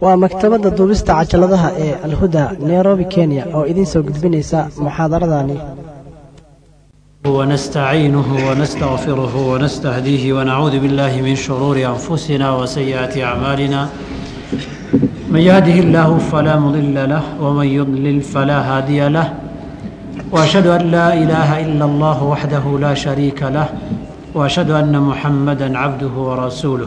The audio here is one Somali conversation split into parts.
waa maktabadda duubista cajaladaha ee alhuda nairobi kenya oo idiin soo gudbinaysa muxaadaradani ونستعينه ونستغفره ونستهديه ونعوذ بالله من شرور أنفسنا وسيئات أعمالنا من يهده الله فلا مضل له ومن يضلل فلا هادي له وأشهد أن لا إله إلا الله وحده لا شريك له وأشهد أن محمدا عبده ورسوله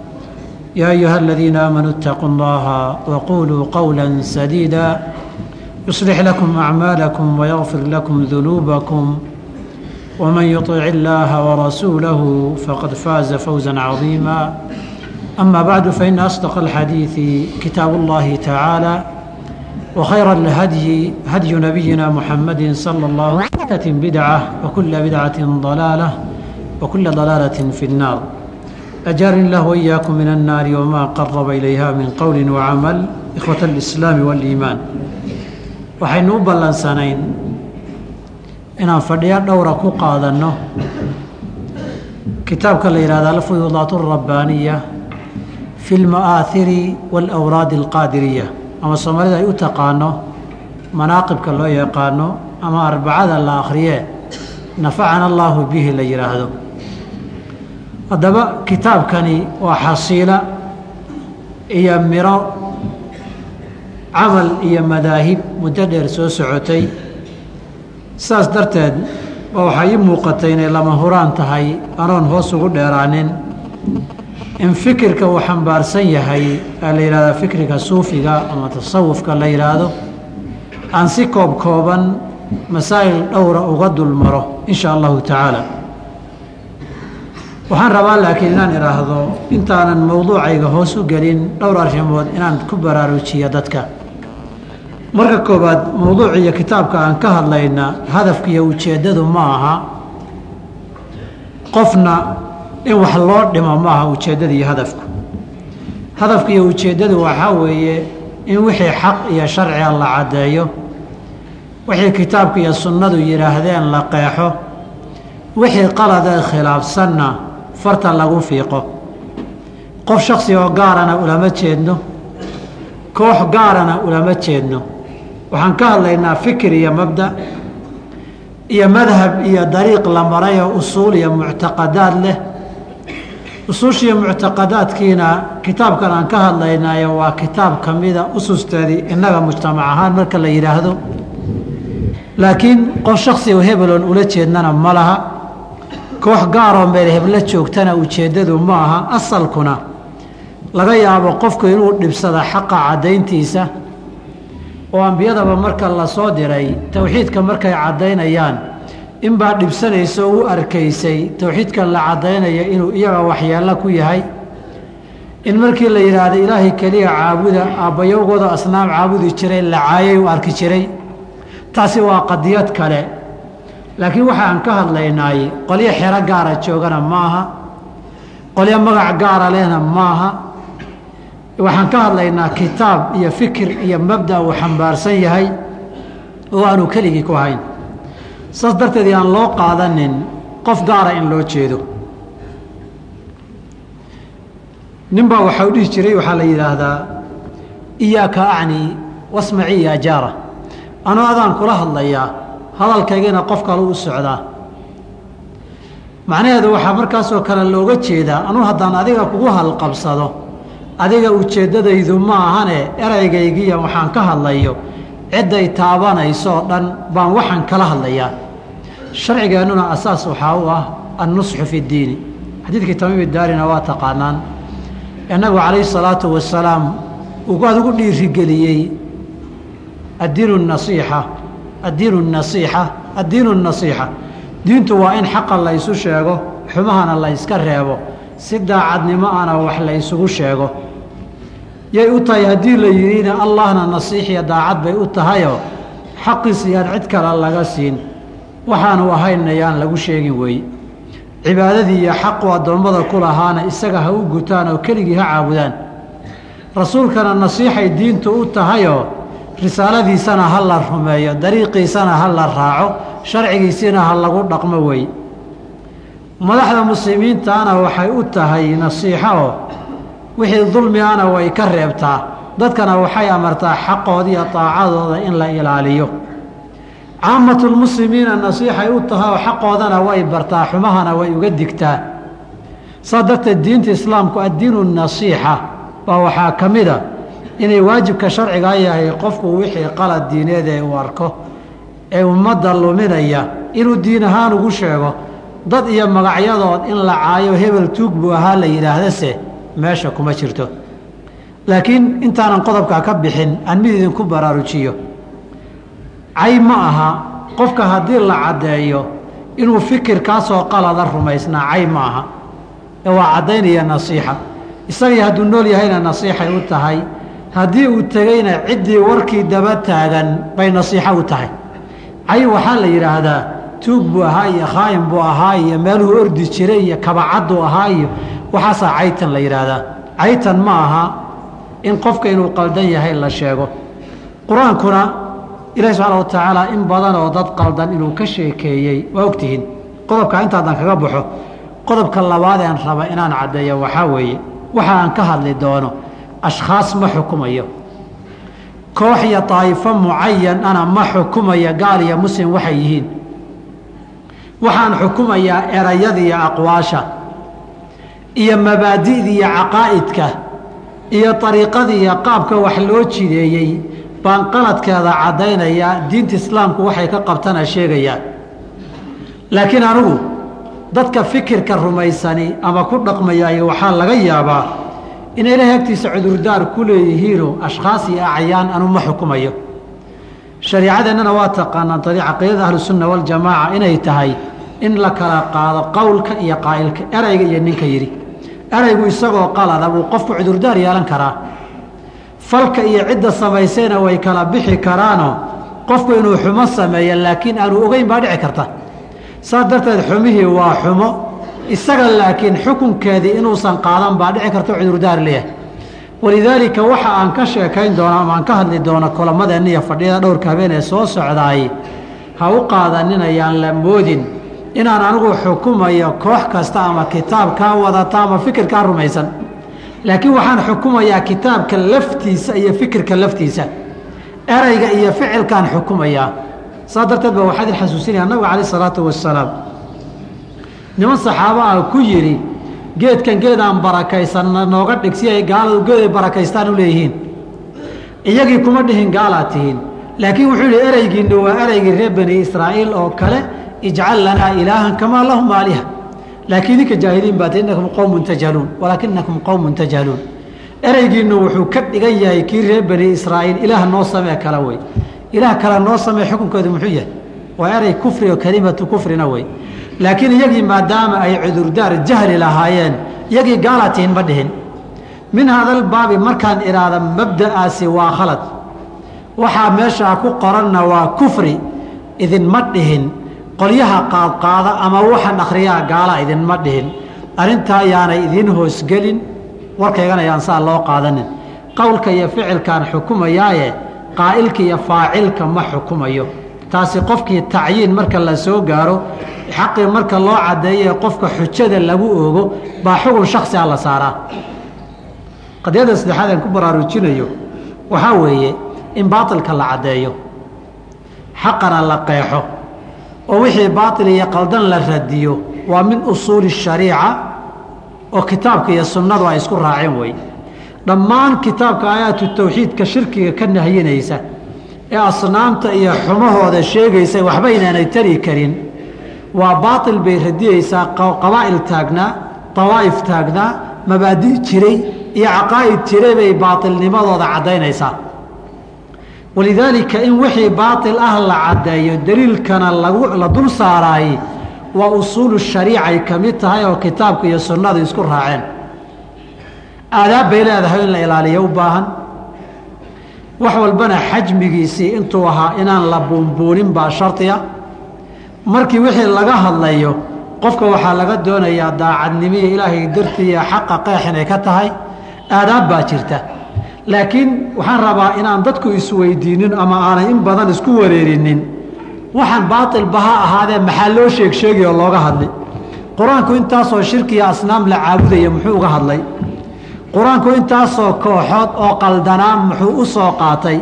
يا أيها الذين آمنوا اتقوا الله وقولوا قولا سديدا يصلح لكم أعمالكم ويغفر لكم ذنوبكم ومن يطع الله ورسوله فقد فاز فوزا عظيما أما بعد فإن أصدق الحديث كتاب الله تعالى وخير الهدي هدي نبينا محمد صلى الله عليه وسلم بدعة وكل بدعة ضلالة وكل ضلالة في النار أجارني الله وإياكم من النار وما قرب إليها من قول وعمل إخوة الإسلام والإيمان waxaynu u ballansanayn inaan fadhiyo dhowra ku qaadanno kitaabka la yidhahda alfuyuudaat alrabbaaniya fi lma'aahiri waalawraadi alqaadiriya ama soomaalida ay u taqaano manaaqibka loo yaqaano ama arbacada la akhriyee nafacana allaahu bihi la yidhaahdo haddaba kitaabkani waa xasiila iyo miro camal iyo madaahib muddo dheer soo socotay. Saas darteed baa waxaa ii muuqatay inay lama huraan tahay anoon hoos ugu dheeraanin. In fikirka uu xambaarsan yahay ee la yidhahdaa fikriga suufiga ama tasawufka la yidhaahdo aan si koob kooban masaa'il dhowra uga dulmaro in sha allahu tacaala waxaan rabaa laakiin inaan idhaahdo intaanan mowduucayga hoos u gelin dhowr arrimood inaan ku baraarujiyo dadka. Marka koowaad mowduuc iyo kitaabka aan ka hadlayna hadafka iyo ujeeddadu ma aha. Qofna in wax loo dhimo ma aha ujeeddada iyo hadafku. Hadafka iyo ujeeddadu waxaa weeye in wixii xaq iyo sharciga la caddeeyo wixii kitaabka iyo sunnadu yidhaahdeen la qeexo wixii qaladee khilaafsanna farta lagu fiiqo. Qof shaksi oo gaarana ulama jeedno. Koox gaarana ulama jeedno. Waxaan ka hadlaynaa fikir iyo mabda iyo madhab iyo dariiq la marayoo usuul iyo muctaqadaad leh. Usuushiiyo muctaqadaadkiina kitaabkan aan ka hadlaynaayo waa kitaab ka mida ususteedii innaga mujtamac ahaan marka la yidhaahdo. Laakiin qof shaksi oo hebeloon ula jeednana ma laha koox gaaroo meel hebla joogtana ujeeddadu ma aha asalkuna. Laga yaabo qofku inuu dhibsada xaqa caddayntiisa oo ambiyadaba marka la soo diray towxiidka markay caddaynayaan inbaa dhibsanaysa oo u arkaysay towxiidkan la caddaynaya inuu iyaga waxyeello ku yahay. In markii la yidhaahdo ilaahay keliya caabuda aabbayowgooda asnaam caabudi jiray la caayay u arki jiray. Taasi waa qadiyad kale laakiin waxa aan ka hadlaynaay qolyo xero gaara joogana ma aha qolyo magac gaara lehna ma aha waxaan ka hadlaynaa kitaab iyo fikir iyo mabda uu xambaarsan yahay oo aanu keligii ku hayn. Saas darteed yaan loo qaadanin qof gaara in loo jeedo. Ninbaa waxau dhihi jiray waxaa la yidhaahdaa iyaaka acni wasmaci ya jaara. Anuu adaan kula hadlayaa hadalkaygana qof kale u socdaa. Macnaheedu waxaa markaasoo kale looga jeedaa anuu haddaan adiga kugu halqabsado adiga ujeeddadaydu ma ahane eraygaygiiya waxaan ka hadlayo cidday taabanaysoo dhan baan waxaan kala hadlayaa. Sharcigeennuna asaas waxaa u ah annusxu fi ddiini xadiidkii tamiimi daarina waa taqaanaan ee nabigu calayhi salaatu wasalaam uu adigu dhiirigeliyey addiinu nasiixa addiinu nasiixa addiinu nasiixa. Diintu waa in xaqa la ysu sheego xumahana la yska reebo. Si daacadnimo ana wax la ysugu sheego. Yay u tahay haddii la yidhina allahna nasiixiya daacad bay u tahayoo xaqiis iyaan cid kale laga siin. Waxaanu ahayna yaan lagu sheegin weeye cibaadadii iyo xaqu addoommada ku lahaana isaga ha u gutaan oo keligii ha caabudaan. Rasuulkana nasiixay diintu u tahayoo risaaladiisana ha la rumeeyo dariiqiisana ha la raaco sharcigiisina ha lagu dhaqmo weeye madaxda muslimiintaana waxay u tahay nasiixo wixii dulmigana way ka reebtaa dadkana waxay amartaa xaqooda iyo daacadooda in la ilaaliyo. Caamatulmuslimiina nasiixay u tahay oo xaqoodana way bartaa xumahana way uga digtaa. Saa darteed diinta islaamku addiinu nasiixa baa waxaa ka mida inay waajibka sharcigaa yahay qofku wixii qalad diineed ee uu arko ee ummadda luminaya inuu diin ahaan ugu sheego dad iyo magacyadood in la caayo hebel tuug buu ahaa la yidhaahdase meesha kuma jirto. Laakiin intaanan qodobkaa ka bixin aan mid idinku baraarujiyo cay ma aha qofka haddii la caddeeyo inuu fikirkaasoo qalada rumaysnaa cay ma aha. Ee waa caddaynaya nasiixa. Isagii hadduu nool yahayna nasiixay u tahay haddii uu tegeyna ciddii warkii daba taagan bay nasiixo u tahay. Cay waxaa la yidhaahdaa tuug buu ahaa iyo khaayin buu ahaa iyo meeluhu ordi jiray iyo kabacadduu ahaa iyo waxaasaa caytan la yidhaahdaa. Caytan ma aha in qofka inuu qaldan yahay la sheego. Qur'aankuna ilahi subxaana wa tacaala in badan oo dad qaldan inuu ka sheekeeyey waa ogtihiin qodobka intaadan kaga baxo qodobka labaad aan raba inaan caddeeyo waxaa weeye. Waxa aan ka hadli doono ashkhaas ma xukumayo. Koox iyo daa'ifo mucayan ana ma xukumaya gaal iyo muslim waxay yihiin. Waxaan xukumayaa erayada iyo aqwaasha iyo mabaadi'da iyo caqaa'idka iyo ariiqadii iyo qaabka wax loo jideeyey baan qaladkeeda caddaynayaa diinta islaamku waxay ka qabtana sheegayaa laakiin anigu dadka fikirka rumaysani ama ku dhaqmayaayo waxaa laga yaabaa inay ilahay agtiisa cudurdaar ku leeyihiinoo ashkhaas iyo acyaan anu ma xukumayo. Shariicadeennana waa taqaanaan caqiidada ahlusunna waljamaaca inay tahay in la kala qaado qowlka iyo qaa'ilka erayga iyo ninka yidhi. Eraygu isagoo qalada buu qofku cudurdaar yeelan karaa. Falka iyo cidda samaysayna way kala bixi karaanoo qofku inuu xumo sameeyo laakiin aanu ogeyn baa dhici karta. Saas darteed xumihii waa xumo isaga laakiin xukunkeedii inuusan qaadan baa dhici karta cudurdaar leeyahay. Walidaalika waxa aan ka sheekayn doono ama aan ka hadli doono kulamadeenna iyo fadhiyada dhowrka habeen ee soo socdaay ha u qaadaninayaan la moodin. Inaan anigu xukumayo koox kasta ama kitaabkaa wadata ama fikirkaa rumaysan. Laakiin waxaan xukumayaa kitaabka laftiisa iyo fikirka laftiisa. Erayga iyo ficilkaan xukumayaa. Saas darteed ba waxaa idin xasuusinaya nabiga calayh isalaatu wasalaam niman saxaabo ah ku yidhi geedkan geedaan barakaysanna nooga dhig si ay gaaladu geed ay barakaystaan u leeyihiin. Iyagii kuma dhihin gaalaad tihiin. Laakiin wuxuu yidhi ereygiinna waa ereygii reer bani israa'iil oo kale ijcal lanaa ilaahan kamaa lahum aaliha laakiin idinka jaahiliin baat innakum qowmun tajhaluun walaakinakum qowmun tajhaluun ereygiinnu wuxuu ka dhigan yahay kii reer bani israa'iil ilaah noo samee kale wey. Ilaah kale noo samee xukunkoodu muxuu yahay. Waa erey kufri oo kelimatu kufrina wey laakiin iyagii maadaama ay cudurdaar jahli lahaayeen iyagii gaalaad ma dhihin. Min haadalbaabi markaan idhaahda mabda'aasi waa khalad. Waxaa meeshaa ku qoranna waa kufri idinma dhihin. Qolyaha qaadqaada ama waxaan akhriyaa gaala idinma dhihin. Arrintaa ayaanay idiin hoosgelin warkaygana ayaan saa loo qaadanin. Qowlka iyo ficilkaan xukumayaaye qaa'ilka iyo faacilka ma xukumayo taasi qofkii tacyiin marka la soo gaaro xaqii marka loo caddeeye qofka xujada lagu oogo baa xugun shaksi a la saaraa. Qadiyadda saddexaad aan ku baraarujinayo waxaa weeye in baatilka la caddeeyo xaqana la qeexo oo wixii baatil iyo qaldan la radiyo waa min usuuli shariica oo kitaabka iyo sunnadu ay isku raaceen wey dhammaan kitaabka aayaatu tawxiidka shirkiga ka nahyinaysa ee asnaamta iyo xumahooda sheegaysa waxba inaanay tari karin. Waa baatil bay radiyeysaa qabaa'il taagnaa dawaa'if taagnaa mabaadi' jiray iyo caqaa'id jiray bay baatilnimadooda caddaynaysaa. Walidaalika in wixii baatil ah la caddeeyo daliilkana lagu la dul saaraay waa usuulu shariicay ka mid tahay oo kitaabka iyo sunnadu isku raaceen. Aadaab bay leedahay in la ilaaliyo u baahan wax walbana xajmigiisii intuu ahaa inaan la buunbuunin baa shardiya markii wixii laga hadlayo qofka waxaa laga doonayaa daacadnimiya ilaahay dartiiya xaqa qeex inay ka tahay aadaab baa jirta. Laakiin waxaan rabaa inaan dadku isweydiinin ama aanay in badan isku wareerinin. Waxaan baatilba ha ahaadee maxaa loo sheeg sheegay oo looga hadlay. Qur'aanku intaasoo shirkiya asnaam la caabudaya muxuu uga hadlay qur'aanku intaasoo kooxood oo qaldanaa muxuu u soo qaatay.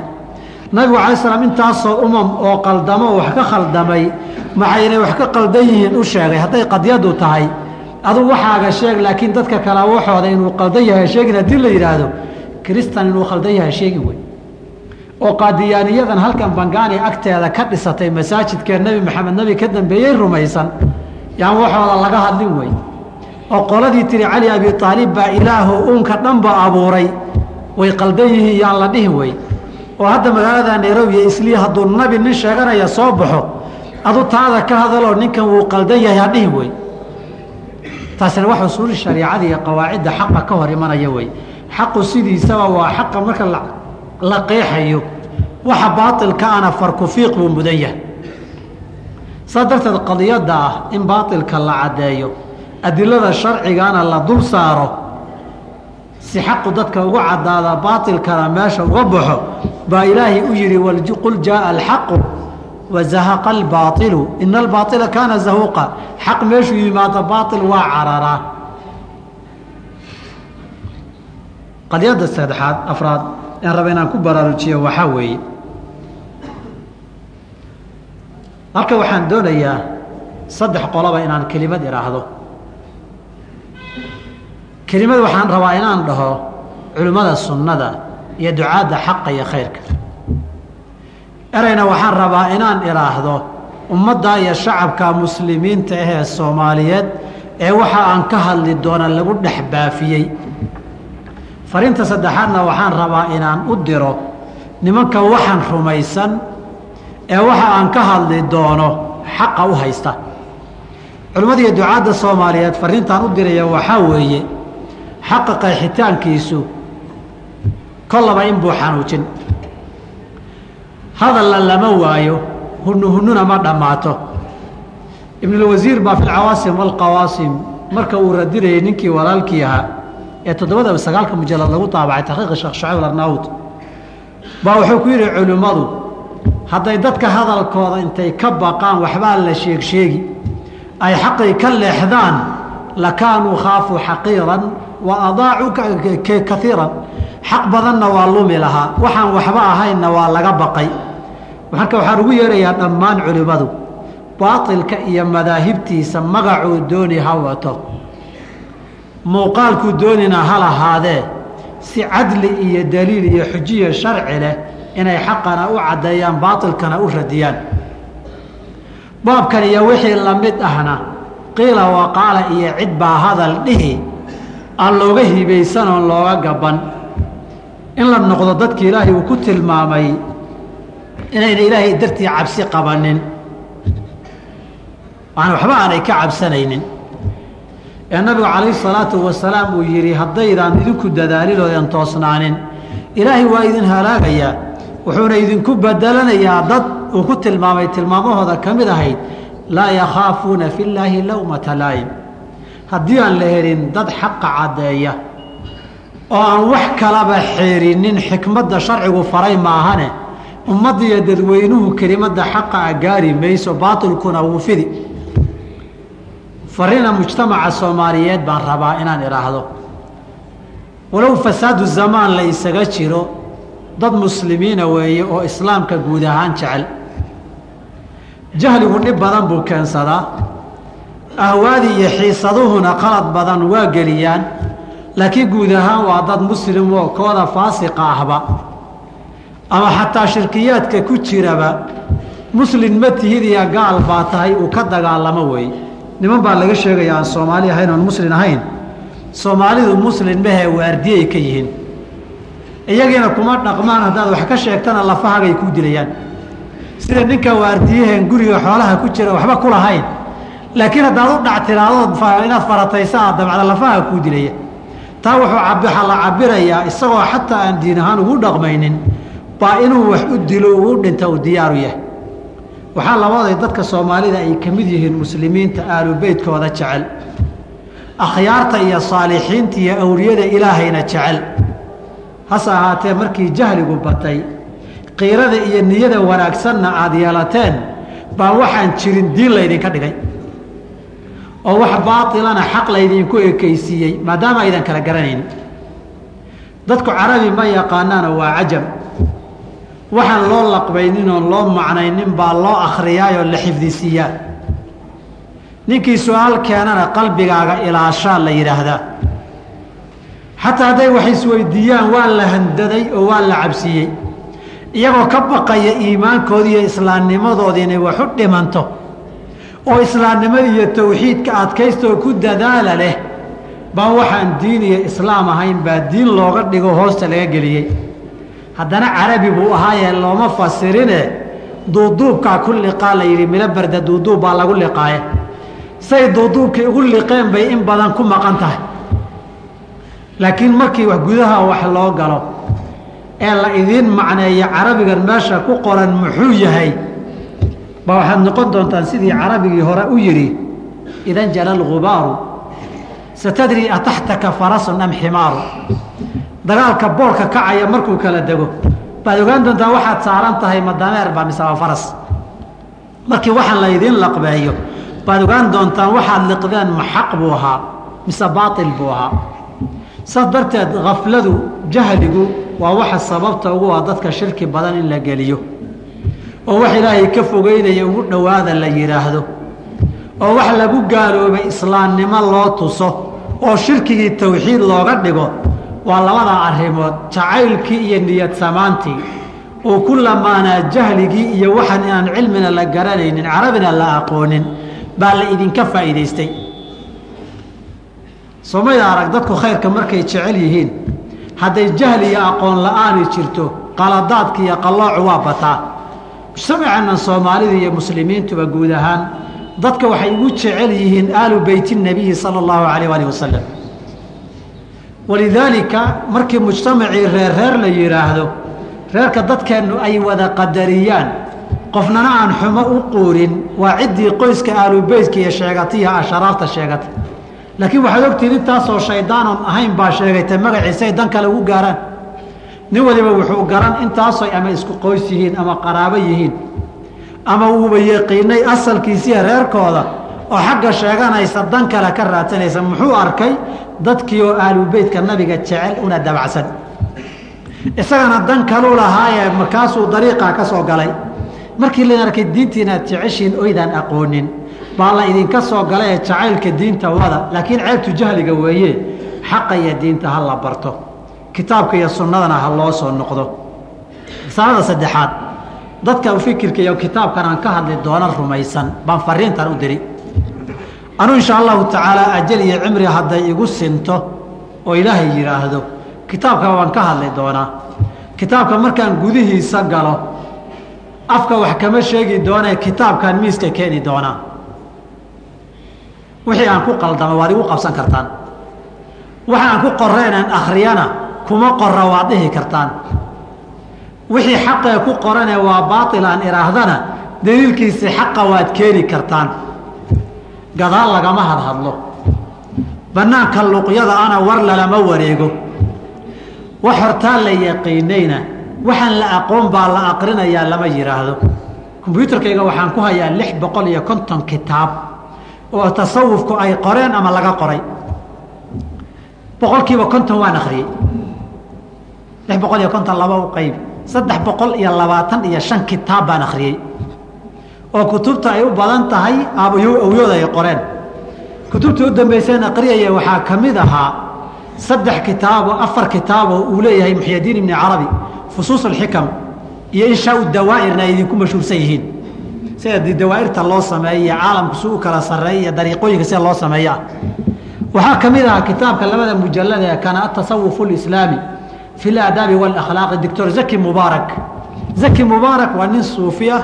Nabigu calay slam intaasoo umam oo qaldamo oo wax ka khaldamay maxaynay wax ka qaldan yihiin u sheegay hadday qadyadu tahay. Aduu waxaaga sheeg laakiin dadka kale waxooda inuu qaldan yahay sheegin haddii la yidhaahdo kristan inuu khaldan yahay sheegi wey. Oo qaadiyaaniyadan halkan bangaani agteeda ka dhisatay masaajidkee nebi maxamed nebi ka dambeeyey rumaysan yaan waxooda laga hadlin wey oo qoladii tiri cali abi aalib baa ilaahu uunka dhanba abuuray. Way qaldan yihiin yaan la dhihin wey oo hadda magaalada nairobi iyo islii hadduu nabi nin sheeganaya soo baxo adu taada ka hadaloo ninkan wuu qaldan yahay ha dhihin wey taasina wax usuuli shariicada iyo qawaacidda xaqa ka hor imanaya wey xaqu sidiisaba waa xaqa marka la qeexayo. Waxa baailka ana farkufiiq buu mudan yahay. Saas darteed qadiyadda ah in baailka la caddeeyo adilada sharcigana la dul saaro si xaqu dadka ugu caddaada baailkana meesha uga baxo baa ilaahay u yidhi qul jaaa alxaqu wazahaqa albaailu ina albaaila kaana zahuuqa. Xaq meeshuu yimaado baail waa cararaa qadiyadda saddexaad afraad aan raba inaan ku baraarujiyo waxaa weeye. Halka waxaan doonayaa saddex qoloba inaan kelimad idhaahdo kelimad waxaan rabaa inaan dhaho culimmada sunnada iyo ducaadda xaqa iyo khayrka. Ereyna waxaan rabaa inaan idhaahdo ummadda iyo shacabka muslimiinta ahee soomaaliyeed ee waxa aan ka hadli doona lagu dhex baafiyey. Fariinta saddexaadna waxaan rabaa inaan u diro nimanka waxaan rumaysan ee waxa aan ka hadli doono xaqa u haysta. Culimmada iyo ducaadda soomaaliyeed fariintaan u diraya waxaa weeye xaqa qeexitaankiisu kollaba in buu xanuujin. Hadalla lama waayo hunu hununa ma dhammaato. Ibnulwasiir baa fi lcawaasim walqawaasim marka uu radinayay ninkii walaalkii ahaa ee toddobada sagaalka mujalad lagu daabacay taxqiiqi sheekh shacib arnaawd baa wuxuu ku yidhi culimmadu hadday dadka hadalkooda intay ka baqaan waxbaa la sheeg sheegi. Ay xaqii ka leexdaan lakaanuu khaafuu xaqiiran wa adaacuu kaiiran xaq badanna waa lumi lahaa. Waxaan waxba ahaynna waa laga baqay. Marka waxaan ugu yeerayaa dhammaan culimmadu baatilka iyo madaahibtiisa magacuu dooni ha wato. Muuqaalkuu doonina ha lahaadee si cadli iyo daliil iyo xujiya sharci leh inay xaqana u caddeeyaan baatilkana u radiyaan. Baabkan iyo wixii la mid ahna qiila waqaala iyo cid baa hadal dhihi aan looga hibaysan oon looga gaban. In la noqdo dadki ilaahay uu ku tilmaamay inayna ilaahay dartii cabsi qabanin. Aan waxba aanay ka cabsanaynin. Ee nabigu calayhi salaatu wasalaam uu yidhi haddaydaan idinku dadaalin oodan toosnaanin ilaahay waa idin halaagayaa wuxuuna idinku bedelanayaa dad uu ku tilmaamay tilmaamahooda ka mid ahayd laa yakhaafuuna fi llaahi lowmata laa'im haddii aan la helin dad xaqa caddeeya oo aan wax kalaba xeerinin xikmadda sharcigu faray maahane ummaddiiyo dadweynuhu kelimadda xaqa a gaari mayso baatilkuna wuu fidi. Farina mujtamaca soomaaliyeed baan rabaa inaan idhaahdo walow fasaadu zamaan la isaga jiro dad muslimiina weeye oo islaamka guud ahaan jecel. Jahligu dhib badan buu keensadaa ahwaadii iyo xiisaduhuna qalad badan waa geliyaan laakiin guud ahaan waa dad muslim oo kooda faasiqa ahba. Ama xataa shirkiyaadka ku jiraba muslin ma tihid iyo gaal baa tahay uu ka dagaalamo weeye niman baa laga sheegaya aan soomaali ahayn oon muslin ahayn soomaalidu muslin mahee waardiyay ka yihiin. Iyagiina kuma dhaqmaan haddaad wax ka sheegtana lafahagay kuu dilayaan. Sida ninka waardiyaheen guriga xoolaha ku jira waxba ku lahayn laakiin haddaad u dhac tiraadood inaad farataysa aad dabcda lafaha kuu dilaya. Taa wuxuu la cabirayaa isagoo xataa aan diin ahaan ugu dhaqmaynin baa inuu wax u dilo ugu dhinta uu diyaaru yahay. Waxaa labooday dadka soomaalida ay ka mid yihiin muslimiinta aalu beytkooda jecel. Akhyaarta iyo saalixiinta iyo awliyada ilaahayna jecel. Hase ahaatee markii jahligu batay qiirada iyo niyada wanaagsanna aada yeelateen baa waxaan jirin diin laydinka dhigay oo wax baatilana xaq laydinku ekaysiiyey maadaama aydan kala garanayn. Dadku carabi ma yaqaanaano waa cajab. Waxaan loo laqbaynin oon loo macnaynin baa loo akhriyaayoo la xifdisiiyaa ninkii su'aal keenana qalbigaaga ilaashaa la yidhaahdaa. Xataa hadday wax isweydiiyaan waa la handaday oo waa la cabsiiyey. Iyagoo ka baqaya iimaankoodii iyo islaamnimadoodii inay wax dhimanto oo islaamnimada iyo tawxiidka adkaystoo ku dadaala leh baa waxaan diin iyo islaam ahayn baa diin looga dhigo hoosta laga geliyey. Haddana carabi buu ahaayee looma fasirine duuduubkaa ku liqaa la yidhi milo barda duuduub baa lagu liqaaye. Say duuduubkii ugu liqeen bay in badan ku maqan tahay. Laakiin markii wax gudaha wax loo galo ee la idiin macneeyo carabigan meesha ku qoran muxuu yahay baa waxaad noqon doontaan sidii carabigii hore u yidhi idan jala lgubaaru satadri ataxtaka farasun am ximaaru. Dagaalka boolka kacaya markuu kala dego. Baad ogaan doontaa waxaad saaran tahay ma dameer baa mise waa faras. Markii waxaan laydiin laqbeeyo baad ogaan doontaan waxaad liqdeen ma xaq buu ahaa mise baail buu ahaa. Saas darteed khafladu jahligu waa waxa sababta ugu ah dadka shirki badan in la geliyo oo wax ilaahay ka fogeynaya ugu dhowaada la yidhaahdo oo wax lagu gaaloobay islaamnimo loo tuso oo shirkigii tawxiid looga dhigo waa labada arrimood jacaylkii iyo niyad samaantii. Oo ku lamaanaa jahligii iyo waxaan inaan cilmina la garanaynin carabina la aqoonin baa la idinka faa'iidaystay. Soomaya arag dadku khayrka markay jecel yihiin? Hadday jahli iyo aqoon la'aani jirto qaladaadka iyo qalloocu waa bataa mujtamacannan soomaalida iyo muslimiintuba guud ahaan dadka waxay ugu jecel yihiin aalu beyti nabiyi sala allahu calayh alih wasalam walidaalika markii mujtamacii reer reer la yidhaahdo reerka dadkeennu ay wada qadariyaan qofnana aan xumo u quurin waa ciddii qoyska aalubeytka iyo sheegatiya asharaarta sheegata. Laakiin waxaad ogtihiin intaasoo shaydaanon ahayn baa sheegatay magaciisay dan kale ugu gaaraan nin waliba wuxuu garan intaasoy ama isku qoys yihiin ama qaraabo yihiin ama uuba yaqiinay asalkiisiiya reerkooda oo xagga sheeganaysa dan kale ka raadsanaysa muxuu arkay dadkii oo aalubeytka nabiga jecel una dabacsan. Isagana dan kaluu lahaayee markaasuu dariiqaa ka soo galay. Markii laydin arkay diintii inaad jeceshiin oydaan aqoonin baa la idinka soo galay ee jacaylka diinta wada laakiin ceebtu jahliga weeye xaqa iyo diinta ha la barto kitaabka iyo sunnadana ha loo soo noqdo. Masalada saddexaad dadka fikirka iyo kitaabkan aan ka hadli doona rumaysan baan fariintan u diri. Anuu insha allahu tacaala ajal iyo cimri hadday igu sinto oo ilaahay yidhaahdo kitaabka waan ka hadli doonaa. Kitaabka markaan gudihiisa galo afka wax kama sheegi doonee kitaabkan miiska keeni doonaa. Wixii aan ku qaldama waad igu qabsan kartaan. Waxa aan ku qoreenaan akhriyana kuma qora waad dhihi kartaan. Wixii xaqee ku qoranee waa baatil aan idhaahdana daliilkiisii xaqa waad keeni kartaan. Gadaal lagama hadhadlo. Bannaanka luqyada ana war lalama wareego. Wax hortaa la yaqiinayna waxaan la aqoon baa la aqrinayaa lama yidhaahdo kombyuutarkayga waxaan ku hayaa lix boqol iyo konton kitaab oo tasawufku ay qoreen ama laga qoray. Boqolkiiba konton waan akhriyey lix boqol iyo konton laba u qayb. Saddex boqol iyo labaatan iyo shan kitaab baan akhriyey. Oo kutubta ay u badan tahay awyooda ay qoreen. Kutubtii u dambayseen aqriyaya waxaa ka mid ahaa saddex kitaabo afar kitaaboo uu leeyahay muxyadiin ibni carabi fusuus alxikam iyo inshaau dawaa'irna ay idinku mashhuursan yihiin. Sida dawaa'irta loo sameeyo iyo caalamku si u kala sarreeya iyo dariiqooyinka sida loo sameeyo. Ah waxaa ka mid ahaa kitaabka labada mujallada ee kana atasawuf اlislaami fi اlaadaabi wاlakhlaaqi doctor zaki mubaarak zaki mubaarak waa nin suufi ah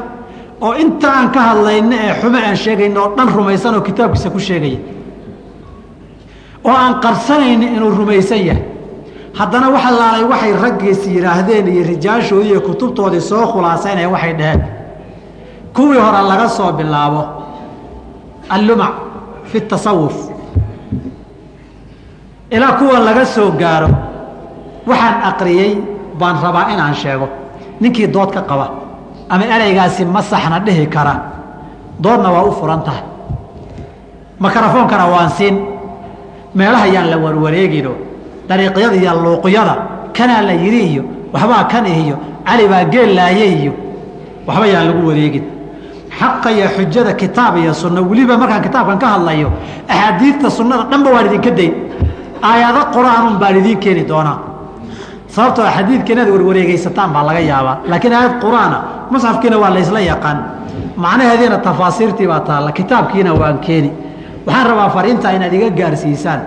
oo inta aan ka hadlayno ee xumo aan sheegayno oo dhan rumaysan oo kitaabkiisa ku sheegaya oo aan qarsanaynin inuu rumaysan yahay. Haddana waxa laalay waxay raggiis yidhaahdeen iyo rijaashoodii iyo kutubtoodii soo khulaasaynaya waxay dhaheen. Kuwii hore laga soo bilaabo. Allumac fi tasawuf. Ilaa kuwa laga soo gaaro waxaan aqriyey baan rabaa inaan sheego. Ninkii dood ka qaba ama ereygaasi ma saxna dhihi kara doodna waa u furan tahay. Mikrofoonkana waan siin. Meelaha yaan la warwareegino dariiqyada iyo luuqyada kanaa la yidhi iyo waxbaa kan iyo cali baa geel laaye iyo waxba yaan lagu wareegin. Xaqa iyo xujada kitaab iyo sunno weliba markaan kitaabkan ka hadlayo axaadiidta sunnada dhanba waan idinka dayn. Aayado qur'aanun baan idiin keeni doonaa sababtoo xadiidka inaad warwareegaysataan baa laga yaabaa. Laakiin aayad qur'aana musxafkiina waa laysla yaqaan. Macnaheediina tafaasiirtii baa taalla kitaabkiina waan keeni. Waxaan rabaa fariintaa inaad iga gaarsiisaan.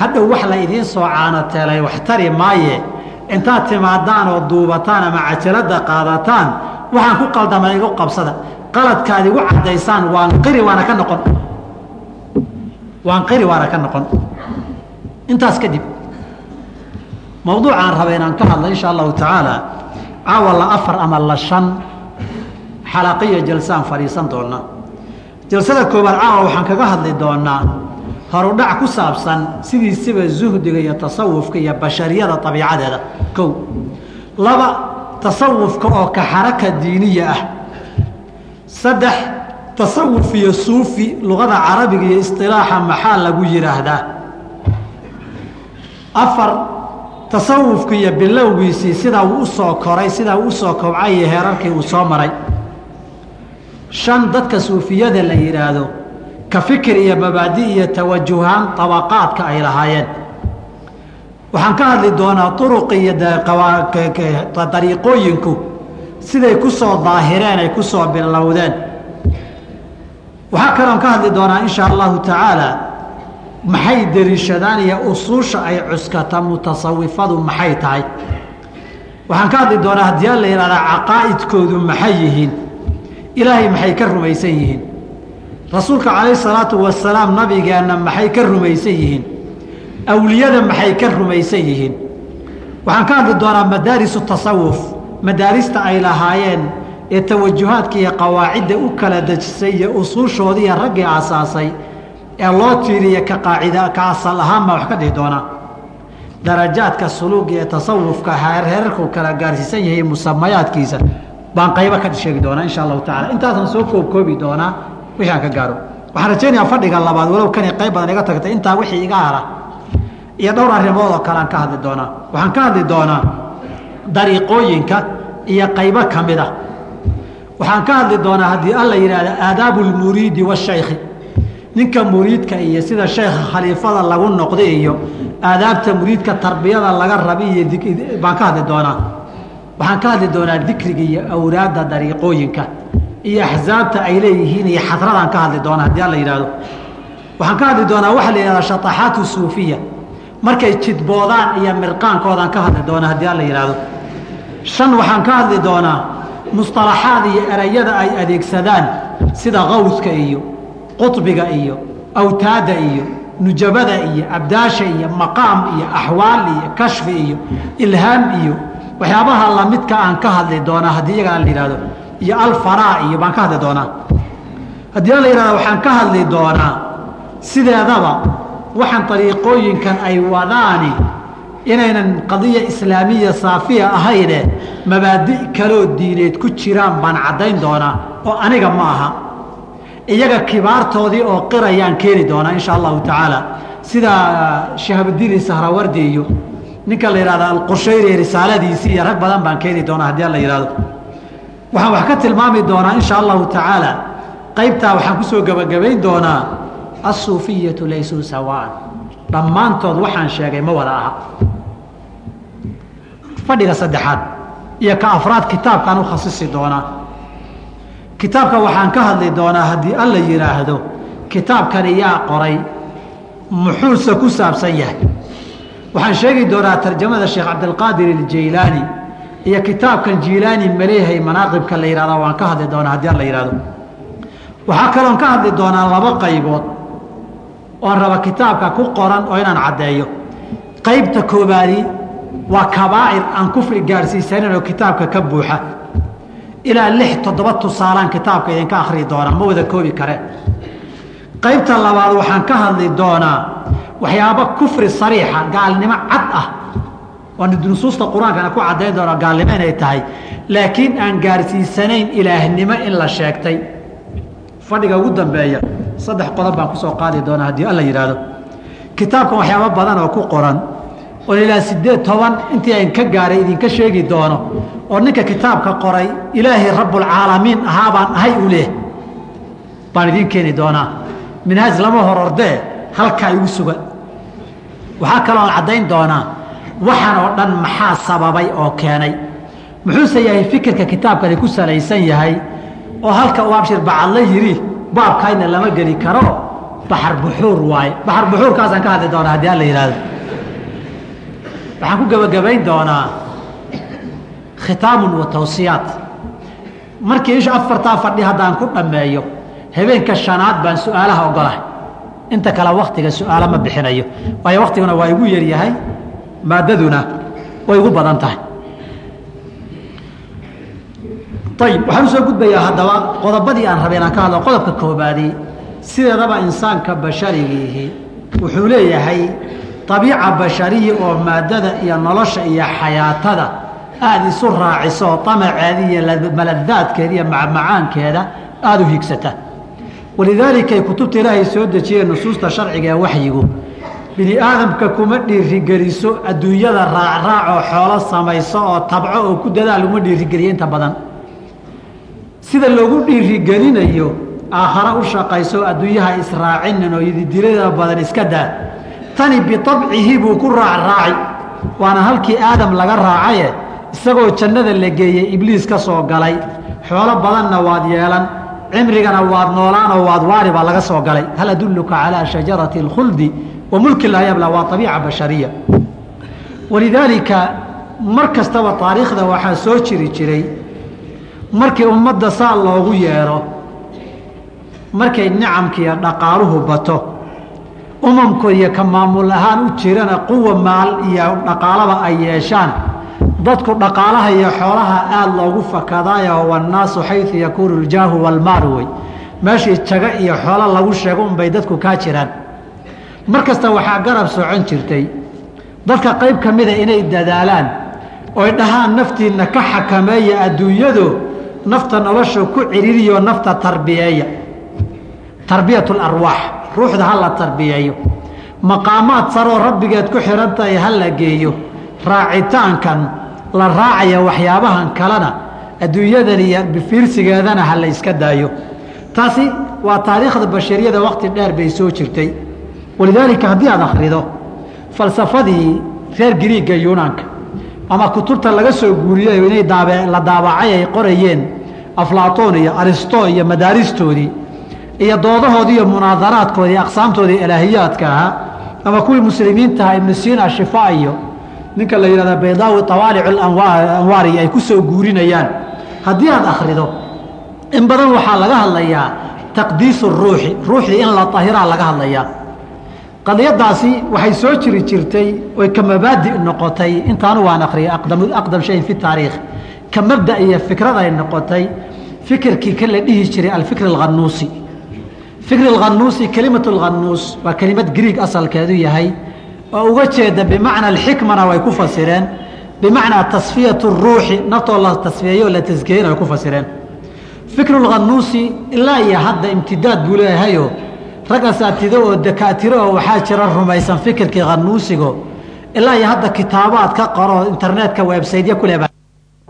Hadhow wax la idiin soo caanateelay wax tari maaye. Intaad timaadaan oo duubataan ama cajalada qaadataan waxaan ku qaldama igu qabsada. Qaladkaad igu caddaysaan waan qiri waana ka noqon. Waan qiri waana ka noqon. Intaas kadib mawduucaan raba inaan ka hadla insha allahu tacaala caawa la afar ama la shan xalaqiyo jalsaan fadhiisan doonaa jalsada koowaad caawa waxaan kaga hadli doonaa horudhac ku saabsan sidiisiba zuhdiga iyo tasawufka iyo bashariyada abiicadeeda kow laba tasawufka oo ka xaraka diiniya ah. Saddex tasawuf iyo suufi luqada carabiga iyo isilaaxa maxaa lagu yidhaahdaa afar tasawufka iyo bilowgiisii sidaa uu u koray sidaa uu u soo kobcay iyo heerarkii uu soo maray. Shan dadka suufiyada la yidhaahdo ka fikir iyo mabaadi iyo tawajuhaan tabaqaadka ay lahaayeen. Waxaan ka hadli doonaa uruqi iyo dariiqooyinku siday ku soo daahireen ay ku soo bilowdeen. Waxaa kaloon ka hadli doonaa insha allahu tacaala maxay deliishadaan iyo usuusha ay cuskata mutasawifadu maxay tahay? Waxaan ka hadli doonaa haddii la yidhahdaa caqaa'idkoodu maxay yihiin? Ilaahay maxay ka rumaysan yihiin? Rasuulka calayh salaatu wasalaam nabigeenna maxay ka rumaysan yihiin? Awliyada maxay ka rumaysan yihiin? Waxaan ka hadli doonaa madaarisu tasawuf madaarista ay lahaayeen ee tawajuhaadka iyo qawaacidda u kala dejisay iyo usuushoodiiyo raggii aasaasay ee loo tiiriya ka qaacida ka asal ahaan baa wax ka dhihi doonaa darajaadka suluuga ee tasawufka heerheerarku kala gaarsiisan yahay musamayaadkiisa baan qaybo ka sheegi doonaa insha allahu tacala intaasaan soo koobkoobi doonaa wixii aan ka gaaro. Waxaan rajaynayaa fadhiga labaad walow kani qayb badan iga tagtay intaa wixii iga hara. Iyo dhowr arrimood oo kale aan ka hadli doonaa waxaan ka hadli doonaa dariiqooyinka iyo qaybo ka mid a waxaan ka hadli doonaa haddii alla yidhaahda aadaabu lmuriidi washaykhi ninka muriidka iyo sida sheekha khaliifada lagu noqday iyo aadaabta muriidka tarbiyada laga rabi iyo baan ka hadli doonaa. Waxaan ka hadli doonaa dikriga iyo awraadda dariiqooyinka iyo axsaabta ay leeyihiin iyo xadradaan ka hadli doonaa haddii alla yidhaahdo. Waxaan ka hadli doonaa waxaa la yidhahdaa shataxaatu suufiya. Markay jidboodaan iyo mirqaankoodaan ka hadli doonaa haddii alla yidhaahdo. Shan waxaan ka hadli doonaa musطalaxaad iyo erayada ay adeegsadaan sida kawska iyo quطbiga iyo awtaada iyo nujabada iyo abdaasha iyo maqaam iyo axwaal iyo kashfi iyo ilhaam iyo waxyaabaha lamidka aan ka hadli doonaa haddii iyagaa la yihahdo iyo alfaraa iyo baan ka hadli doonaa. Haddii la yihahdo waxaan ka hadli doonaa sideedaba waxaan ariiqooyinkan ay wadaani inaynan qadiya islaamiya saafiya ahayne mabaadi kaloo diineed ku jiraan baan caddayn doonaa oo aniga ma aha iyaga kibaartoodii oo qirayaan keeni doonaa insha allahu tacaala. Sida shahabudiin sahrawardi iyo ninka la yihahda alqushayri risaaladiisii iyo rag badan baan keeni doonaa haddii la yihahdo waxaan wax ka tilmaami doonaa insha allahu tacaala qaybtaa waxaan ku soo gebagabayn doonaa asuufiyatu laysuu sawaan. Dhammaantood waxaan sheegay ma wada aha. Fadhiga saddexaad iyo ka afraad kitaabkaan u khasisi doonaa kitaabka waxaan ka hadli doonaa haddii alla yidhaahdo kitaabkani yaa qoray muxuuse ku saabsan yahay? Waxaan sheegi doonaa tarjamada sheekh cabdilqaadir iljaylaani iyo kitaabkan jiilaani maleehay manaaqibka la yihahda waan ka hadli doonaa haddii alla yidhahdo waxaa kaloon ka hadli doonaa laba qaybood oon raba kitaabka ku qoran oo inaan caddeeyo. Qaybta koobaadi waa kabaa'ir aan kufri gaadhsiisanin oo kitaabka ka buuxa ilaa lix toddoba tusaalaan kitaabka idinka akhrii doonaa ma wada koobi kare. Qaybta labaad waxaan ka hadli doonaa waxyaabo kufri sariixa gaalnimo cad ah. Oo nusuusta qur'aankana ku caddayn doona gaalnimo inay tahay. Laakiin aan gaarsiisanayn ilaahnimo in la sheegtay. Fadhiga ugu dambeeya saddex qodob baan ku soo qaadi doonaa haddii alla yidhaahdo. Kitaabkan waxyaabo badan oo ku qoran oo ilaa sideed toban intii aan ka gaaray idinka sheegi doono oo ninka kitaabka qoray ilaahay rabbulcaalamiin ahaa baan ahay u leh. Baan idiin keeni doonaa. Minhaaj lama hor ordee halkaa igu sugan waxaa kaloo caddayn doonaa waxaan oo dhan maxaa sababay oo keenay? Muxuuse yahay fikirka kitaabkani ku salaysan yahay oo halka uu abshir bacadla yidhi baabkayna lama geli karo baxar buxuur waaye. Baxar buxuurkaasaan ka hadli doonaa haddii alla yidhaahdo waxaan ku gebagabayn doonaa khitaamun wa tawsiyaat. Markii isha afartaa fadhi haddaan ku dhammeeyo habeenka shanaad baan su'aalaha ogolahay inta kale waktiga su'aalo ma bixinayo waayo waktiguna waa igu yaryahay maadaduna way igu badan tahay. Ayib waxaan u soo gudbayaa haddaba qodobadii aan rabay inaan ka hadlo. Qodobka koobaadi sideedaba insaanka basharigiihi wuxuu leeyahay abiica bashariyi oo maadada iyo nolosha iyo xayaatada aada isu raaciso oo amaceeda iyo maladaadkeeda iyo macmacaankeeda aada u higsata walidaalika kutubta ilaahay soo dejiyeen nusuusta sharciga ee waxyigu bini aadamka kuma dhiirigeliso adduunyada raacraacoo xoolo samayso oo tabco oo ku dadaal uma dhiirigeliyo inta badan sida loogu dhiirigelinayo aakhare u shaqayso adduunyaha israacinin oo ididilada badan iska daa tani biabcihi buu ku raacraaci waana halkii aadam laga raacaye isagoo jannada la geeyey ibliis ka soo galay. Xoolo badanna waad yeelan cimrigana waad noolaanoo waad waari baa laga soo galay. Hal adulluka calaa shajarati اlkhuldi wa mulki laa yabla waa abiica bashariya. Walidaalika mar kastaba taariikhda waxaa soo jiri jiray markii ummadda saa loogu yeedho markay nicamkiiyo dhaqaaluhu bato umamku iyo ka maamul ahaan u jirana quwa maal iyo dhaqaalaba ay yeeshaan. Dadku dhaqaalaha iyo xoolaha aada loogu fakadaayo wannaasu xayu yakuunu ljaahu walmaalu wey meeshii jago iyo xoolo lagu sheego unbay dadku kaa jiraan. Mar kasta waxaa garab socon jirtay. Dadka qayb ka mida inay dadaalaan oy dhahaan naftiinna ka xakameeya adduunyado nafta nolosha ku ciriiriyo nafta tarbiyeeya. Tarbiyat larwaax ruuxda ha la tarbiyeeyo maqaamaad saroo rabbigeed ku xihan tahay ha la geeyo. Raacitaankan la raacaya waxyaabahan kalena adduunyadan iyo bifiirsigeedana ha la yska daayo. Taasi waa taariikhda bashariyada wakti dheer bay soo jirtay. Walidaalika haddii aad akhrido falsafadii reer giriigga yunaanka ama kutubta laga soo guuriyey inay la daabacay ay qorayeen aflaatoon iyo aristo iyo madaaristoodii iyo doodahoodii iyo munaadaraadkoodii aqsaamtoodii ilaahiyaadka ahaa ama kuwii muslimiintaha ibnu siina shifa ninka la yidhahda baydaawi tawaalic anwaari ay ku soo guurinayaan. Haddii aad akhrido in badan waxaa laga hadlayaa taqdiisu ruuxi ruuxdii in la tahiraa laga hadlayaa. Qadiyadaasi waxay soo jiri jirtay oy ka mabaadi noqotay. Intaanu waan akhriyay aqdam shayin fi taariikh. Ka mabda iyo fikrad ay noqotay fikirkii ka la dhihi jiray alfikr alkhanuusi fikr alkhanuusi kelimatu lkhanuus waa kelimad griig asalkeedu yahay oo uga jeeda bimacna alxikmana way ku fasireen bimacnaa tasfiyatu ruuxi naftoo la tasfiyeeyo la tasgeeyana way ku fasireen. Fikru lkhanuusi ilaa iyo hadda imtidaad buu leeyahayo rag asaatido oo dakaatiro oo waxaa jira rumaysan fikirkii khanuusigo ilaa iyo hadda kitaabaad ka qoro internetka websaytya ku leba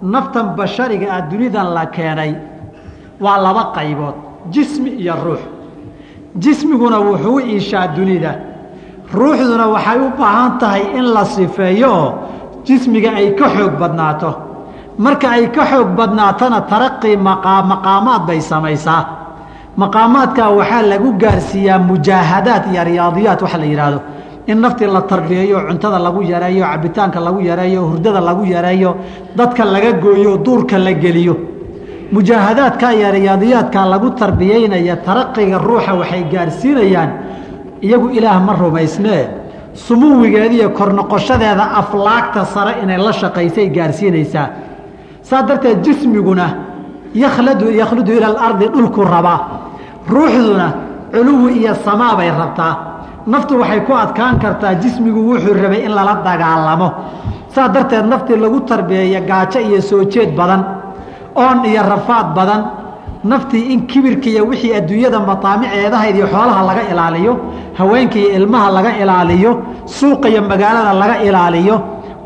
naftan bashariga ah dunidan la keenay waa laba qaybood jismi iyo ruux jismiguna wuxuu iishaa dunida. Ruuxduna waxay u baahan tahay in la sifeeyo oo jismiga ay ka xoog badnaato. Marka ay ka xoog badnaatona taraqii maqaamaad bay samaysaa. Maqaamaadkaa waxaa lagu gaarsiiyaa mujaahadaad iyo riyaadiyaat waxa la yidhaahdo in naftii la tarbiyeeyo cuntada lagu yareeyo cabitaanka lagu yareeyo hurdada lagu yareeyo dadka laga gooyo duurka la geliyo mujaahadaadka iyo riyaadiyaadka lagu tarbiyeynaya taraqiga ruuxa waxay gaarsiinayaan iyagu ilaah ma rumaysnee. Sumuwigeediiyo kor noqoshadeeda aflaagta sare inay la shaqaysay gaarsiinaysaa. Saa darteed jismiguna yakhladu yakhludu ila alardi dhulku rabaa ruuxduna culuwi iyo samaa bay rabtaa. Naftu waxay ku adkaan kartaa jismigu wuxuu rabay in lala dagaalamo. Saa darteed naftii lagu tarbiyeeya gaajo iyo soo jeed badan oon iyo rafaad badan naftii in kibirka iyo wixii adduunyada mataamiceedahayd iyo xoolaha laga ilaaliyo haweenka iyo ilmaha laga ilaaliyo suuqa iyo magaalada laga ilaaliyo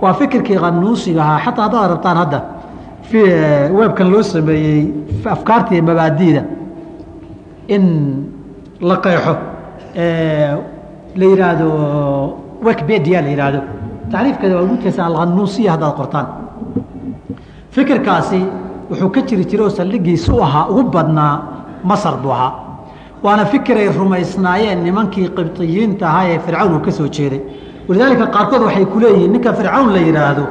waa fikirkii qanuusiga ahaa. Xataa haddaad rabtaan hadda weebkan loo sameeyey afkaarta iyo mabaadiida in la qeexo la yihaahdo wikipedia la yihaahdo tacriifkeeda waa gudkaysa alqanuusiya haddaad qortaan. Fikirkaasi wuxuu ka jiri jiray oo saldhigiisa u ahaa ugu badnaa masar buu ahaa. Waana fikiray rumaysnaayeen nimankii qibطiyiinta ahaa ee fircawn uu ka soo jeeday. Walidaalika qaarkood waxay ku leeyihiin ninka fircawn la yidhaahdo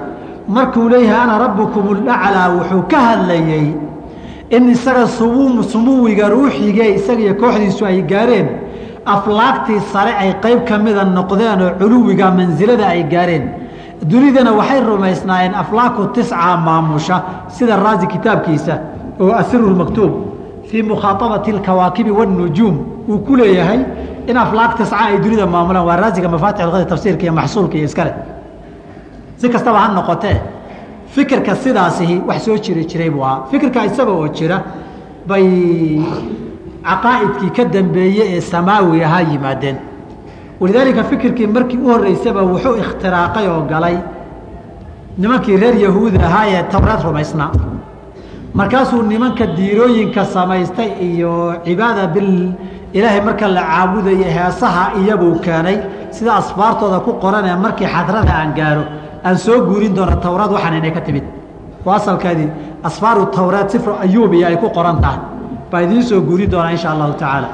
markuu leeyahay ana rabbukum ulaclaa wuxuu ka hadlayey in isaga sumuwiga ruuxigee isaga iyo kooxdiisu ay gaareen aflaagtii sare ay qayb ka mida noqdeen oo culuwiga mansilada ay gaareen dunidana waxay rumaysnaayeen aflaaku tisca maamusha sida raazi kitaabkiisa oo asiru fii mukhaaabati alkawaakibi wanujuum uu ku leeyahay in aflaag tisca ay dunida maamulaan waa raaziga mafaatixulqadr tafsiirka iyo maxsuulka iyo iskale si kastaba ha noqotee fikirka sidaasihi wax soo jiri jiray buu ahaa fikirka isaga oo jira bay caqaa'idkii ka dambeeye ee samaawi ahaa yimaadeen walidaalika fikirkii markii u horreysaba wuxuu ikhtiraaqay oo galay nimankii reer yahuudi ahaa ee towraad rumaysnaa markaasuu nimanka diirooyinka samaystay iyo cibaada bil ilaahay marka la caabudayo heesaha iyabuu keenay sida asfaartooda ku qoranee markii xadrada aan gaaro aan soo guurin doono towraad waxaan inay ka timid. Waa asalkeedii asfaaru towraad sifru ayuubiya ay ku qoran tahay. Baa idiin soo guurin doonaa insha allahu tacaala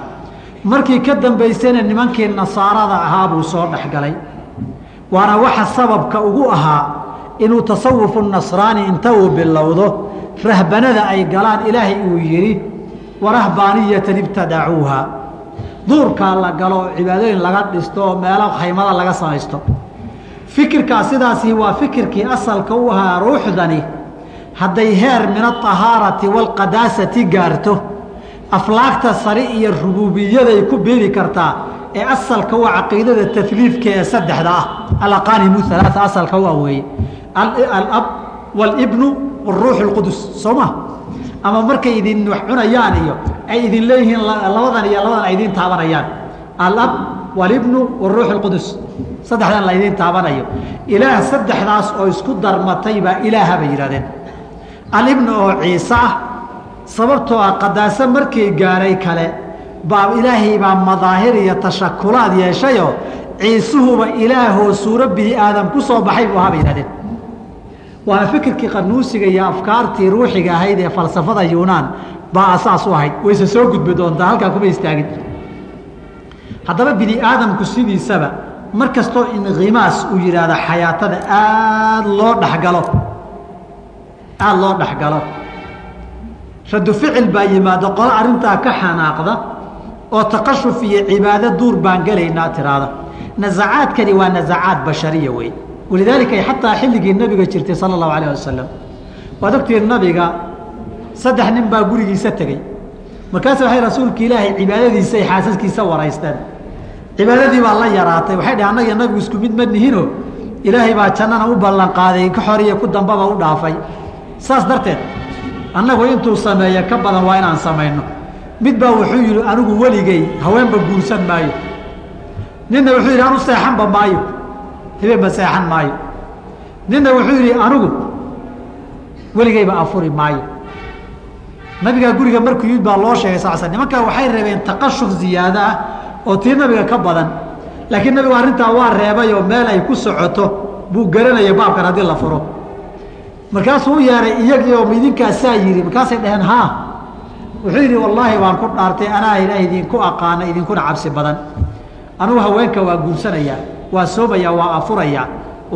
markii ka dambaysayna nimankii nasaarada ahaa buu soo dhexgalay waana waxa sababka ugu ahaa inuu tasawufu nasraani inta uu bilowdo. Rahbanada ay galaan ilaahay uu yidhi warahbaaniyatan ibtadacuuha duurkaa la galo cibaadooyin laga dhisto oo meelo khaymada laga samaysto. Fikirkaa sidaasi waa fikirkii asalka u ahaa ruuxdani. Hadday heer min aahaarati waalqadaasati gaarto aflaagta sare iyo rubuubiyaday ku beeri kartaa ee asalka waa caqiidada taliifka ee saddexda ah alaqaanimu alaaa asalka u aweeye alab wاlibnu wاruux اlqudus soo ma ama markay idin wax cunayaan iyo ay idin leeyihiin labadan iyo labadan ay idin taabanayaan alab wاlibnu wاruux اlqudus saddexdan la idin taabanayo ilaah saddexdaas oo isku darmatay baa ilaaha bay yidhahdeen alibnu oo ciise ah sababtoo ah qadaaso markii gaaray kale baa ilaahay baa madaahir iyo tashakulaad yeeshayoo ciisuhuba ilaahoo suuro bini aadam ku soo baxay buu ahaa bay yihahdeen fikirkii qanuusiga iyo afkaartii ruuxiga ahayd ee falsafada yunaan baa asaas u ahayd. Wayse soo gudbi doontaa halkaa kuma istaagin. Haddaba bini aadamku sidiisaba mar kastoo inkimaas uu yidhaahdo xayaatada aada loo dhexgalo aada loo dhexgalo radu ficil baa yimaado qolo arrintaa ka xanaaqda oo taqashuf iyo cibaado duur baan gelaynaa tiraada. Nasacaadkani waa nasacaad bashariya wey walidaalika xataa xilligii nabiga jirtay sala allahu alayh wasalam waad ogtihiin nabiga saddex nin baa gurigiisa tegey markaas waxay rasuulka ilaahay cibaadadiisa ay xaasaskiisa waraysteen. Cibaadadii baa la yaraatay. Waxay dheh annaga nabigu isku mid ma nihino. Ilaahay baa jannana u ballanqaaday ka xoriya ku dambaba u dhaafay. Saas darteed annagu intuu sameeyo ka badan waa inaan samayno. Mid baa wuxuu yidhi anigu weligey haweenba guursan maayo. Ninna wuxuu yidhi anu seexanba maayo. Habeenba seexan maayo. Ninna wuxuu yidhi anigu weligeyba afuri maayo. Nabigaa guriga markuu yimid baa loo sheegay sal sl nimankaa waxay reebeen taqashuf ziyaado ah oo tii nabiga ka badan. Laakiin nabigu arrintaa waa reebay oo meel ay ku socoto buu garanayay baabkan haddii la furo markaasuu u yeehay iyagii oo idinkaasaa yidhi markaasay dhaheen haa. Wuxuu yidhi wallaahi waan ku dhaartay anaa ilaah idinku aqaana idinkuna cabsi badan. Anugu haweenka waa guursanayaa waa soomayaa waa afurayaa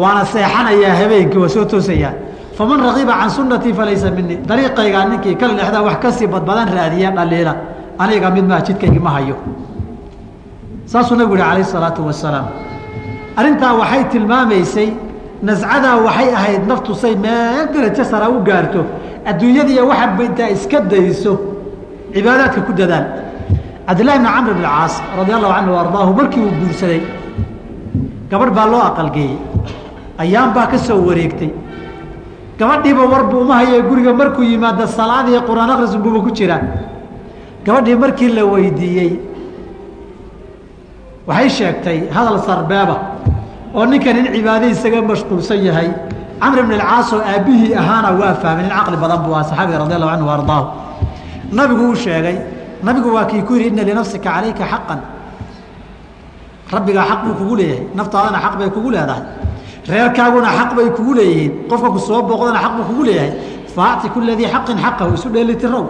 waana seexanayaa habeenkii waa soo toosayaa faman rakiba can sunnatii falaysa minii dariiqaygaa ninkii ka leexda wax ka sii badbadan raadiya dhaliila aniga mid maa jidkaygi ma hayo. Saasuu nabigu yihi calayh isalaatu wasalaam arrintaa waxay tilmaamaysay nascadaa waxay ahayd naftu say meel darajo sara u gaarto. Adduunyadiiyo waxaadba intaa iska dayso cibaadaadka ku dadaal cabdillahi bni camr bn caas radi allahu canhu ardaahu markii uu guursaday gabadh baa loo aqalgeeyey ayaan baa ka soo wareegtay. Gabadhiiba warbu uma haye guriga markuu yimaado salaadiiyo qur'aan akhrisunbuuba ku jiraa gabadhii markii la weydiiyey waxay sheegtay hadal sarbeeba oo ninkan in cibaado isaga mashquulsan yahay camr bn alcaas oo aabbihii ahaana waa fahmay nin caqli badan buu saxaabiga radi allahu canhu ardaahu. Nabigu uu sheegay nabigu waa kii ku yidhi inna linafsika calayka xaqan. Rabbigaa xaq buu kugu leeyahay naftaadana xaq bay kugu leedahay. Reerkaaguna xaq bay kugu leeyihiin qofka ku soo booqdana xaq buu kugu leeyahay. Faacti kula xaqin xaqahu isu dheelitirow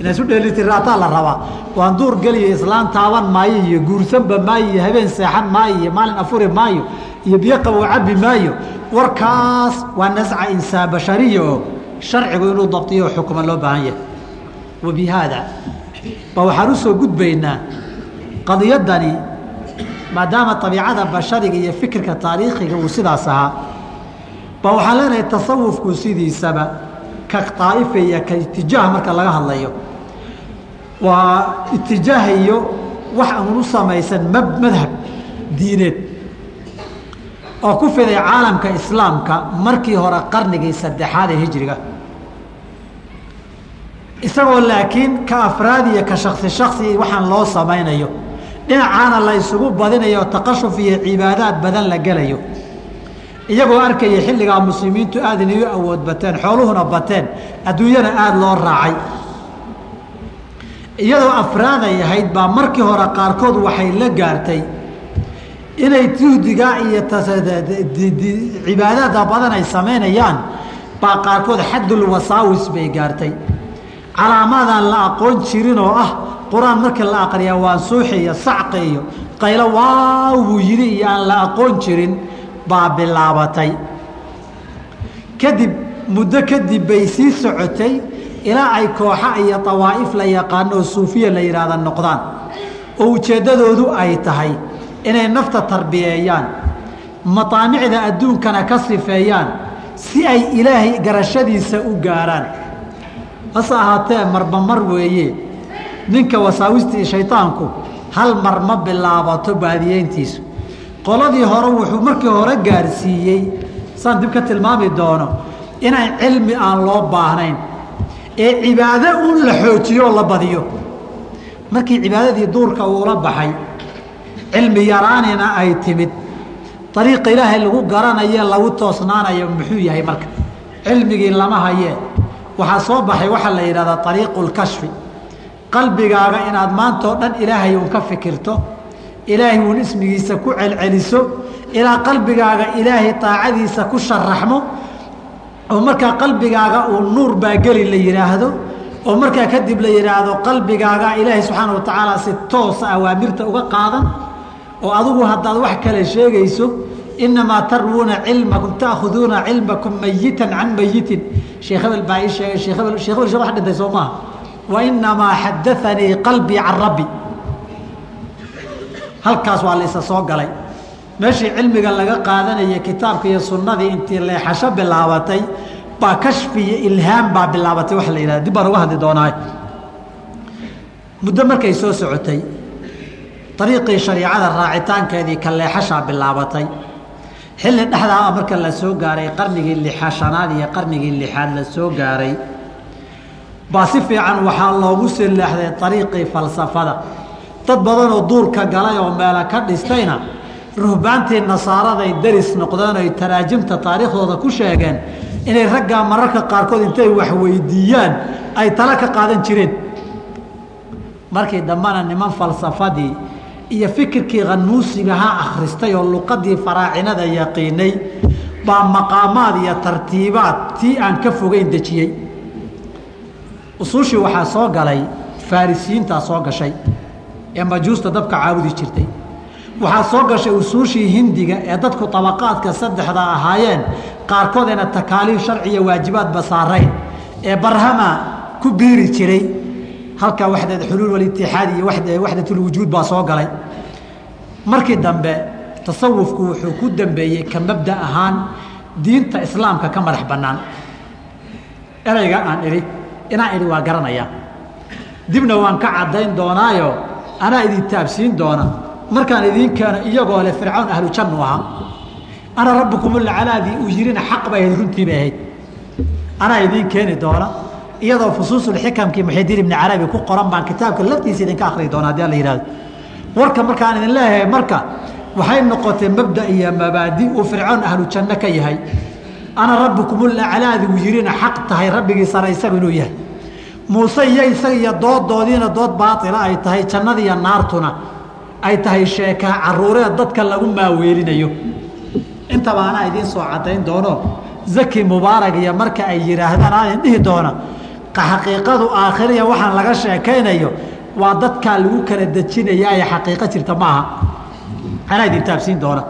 ina isu dheelitiraataa la rabaa. Waan duur geliyo islaan taaban maayo iyo guursanba maayo iyo habeen seexan maayo iyo maalin afuri maayo iyo biyo qabow cabbi maayo. Warkaas waa nasca insaan bashariya oo sharcigu inuu dabtiyo oo xukuma loo baahan yahay. Wa bi haada. Ba waxaan u soo gudbaynaa qadiyadani maadaama abiicada bashariga iyo fikirka taariikhiga uu sidaas ahaa. Ba waxaan leenahay tasawufku sidiisaba ka daaifa iyo ka itijaah marka laga hadlayo waa itijaah iyo wax aan u samaysan madhab diineed oo ku fiday caalamka islaamka markii hore qarnigii saddexaad ee hijriga. Isagoo laakiin ka afraad iyo ka shaksi shaksi waxaan loo samaynayo. Dhinacaana la isugu badinayo taqashuf iyo cibaadaad badan la gelayo. Iyagoo arkaya xilligaa muslimiintu aad inay u awood bateen xooluhuna bateen adduunyana aada loo raacay iyadoo afraaday ahayd baa markii hore qaarkood waxay la gaartay inay juhdigaa iyo cibaadaada badan ay samaynayaan baa qaarkood xaddul wasaawis bay gaartay. Calaamaadaan la aqoon jirin oo ah qur'aan markii la aqriyaa waan suuxi iyo sacqi iyo qaylo waaw buu yidhi iyo aan la aqoon jirin baa bilaabatay. Kadib muddo kadib bay sii socotay ilaa ay kooxa iyo dawaa'if la yaqaano oo suufiya la yidhaahda noqdaan. Oo ujeeddadoodu ay tahay inay nafta tarbiyeeyaan mataamicda adduunkana ka sifeeyaan si ay ilaahay garashadiisa u gaaraan. Hase ahaatee marba mar weeye ninka wasaawistii shaydaanku hal mar ma bilaabato baadiyeyntiisu. Qoladii hore wuxuu markii hore gaarsiiyey saan dib ka tilmaami doono inaan cilmi aan loo baahnayn ee cibaado un la xoojiyo oo la badiyo. Markii cibaadadii duurka uula baxay cilmi yaraanina ay timid. Ariiqa ilaahay lagu garanaye lagu toosnaanayo muxuu yahay marka? Cilmigii lama hayee. Waxaa soo baxay waxaa la yidhahdaa ariiqu lkashfi qalbigaaga inaad maantao dhan ilaahay uun ka fikirto ilaahay uun ismigiisa ku celceliso ilaa qalbigaaga ilaahay daacadiisa ku sharaxmo oo markaa qalbigaaga uu nuur baa geli la yidhaahdo oo markaa kadib la yidhaahdo qalbigaaga ilaahay subxaana wa tacaala si toosa awaamirta uga qaadan oo adigu haddaad wax kale sheegayso inamaa tarwuuna cilmakum taakhuduuna cilmakum mayitan can mayitin sheekh hebel baa ii sheegay sheekh hebel sheekh hebel wax dhintay soo maaha. Wa xadaanii qalbii can rabbi. Halkaas waa la soo galay meeshii cilmiga laga qaadanaya kitaabka iyo sunnadii intii leexasho bilaabatay baa kashfi iyo ilhaam baa bilaabatay waxa la yidhahda dib baan uga hadli doonaa. Muddo markay soo socotay ariiqii shariicada raacitaankeedii ka bilaabatay xilli dhexdaa marka la gaaray qarnigii lixashanaad iyo qarnigii lixaad la soo gaaray. Baa si fiican waxaa loogu sii leexday ariiqii falsafada. Dad badanoo duurka galay oo meela ka dhistayna ruhbaantii nasaaraday daris noqdeen oy taraajimta taariikhdooda ku sheegeen inay raggaa mararka qaarkood intay wax weydiiyaan ay tala ka qaadan jireen markii dambena niman falsafadii iyo fikirkii khanuusigaha akhristay oo luqadii faraacinada yaqiinay baa maqaamaad iyo tartiibaad tii aan ka fogeyn dejiyey. Usuushii waxaa soo galay farisiyiintaa soo gashay ee majuusta dabka caabudi jirtay waxaa soo gashay usuushii hindiga ee dadku tabaqaadka saddexda ahaayeen qaarkood eena takaaliif sharciya waajibaadba saarayn ee barhama ku biiri jiray. Halkaa waxdeed xuluul walitixaad iyo waxdatulwujuud baa soo galay. Markii dambe tasawufku wuxuu ku dambeeyey ka mabda ahaan diinta islaamka ka madax bannaan. Ereyga aan idhi inaan idhi waa garanayaa dibna waan ka caddayn doonaayo anaa idin taabsiin doona markaan idiin keeno iyagoo leh fircawn ahlu jannu ahaa. Ana rabbukumulacalaadii uu yirina xaq bay ahayd runtii bay ahayd. Anaa idiin keeni doona iyadoo fusuusulxikamkii muxidiin ibni carabi ku qoran baan kitaabka laftiisa idinka akhriyi doona haddii alla yihahdo warka markaan idin leeyahay marka waxay noqotay mabda iyo mabaadi uu fircoon ahlu janno ka yahay. Ana rabbukumulaclaadi uu yirina xaq tahay rabbigii sare isagu inuu yahay. Muuse iyo isaga iyo dooddoodiina dood baaila ay tahay jannadiiyo naartuna ay tahay sheekaa caruureed dadka lagu maaweelinayo. Intaba anaa idiin soo caddayn doono. Zaki mubaarag iyo marka ay yidhaahdaan aan idin dhihi doona xaqiiqadu aakhiriya waxaan laga sheekaynayo. Waa dadkaa lagu kala dejinaya ee xaqiiqo jirta ma aha. Anaa idin taabsiin doona.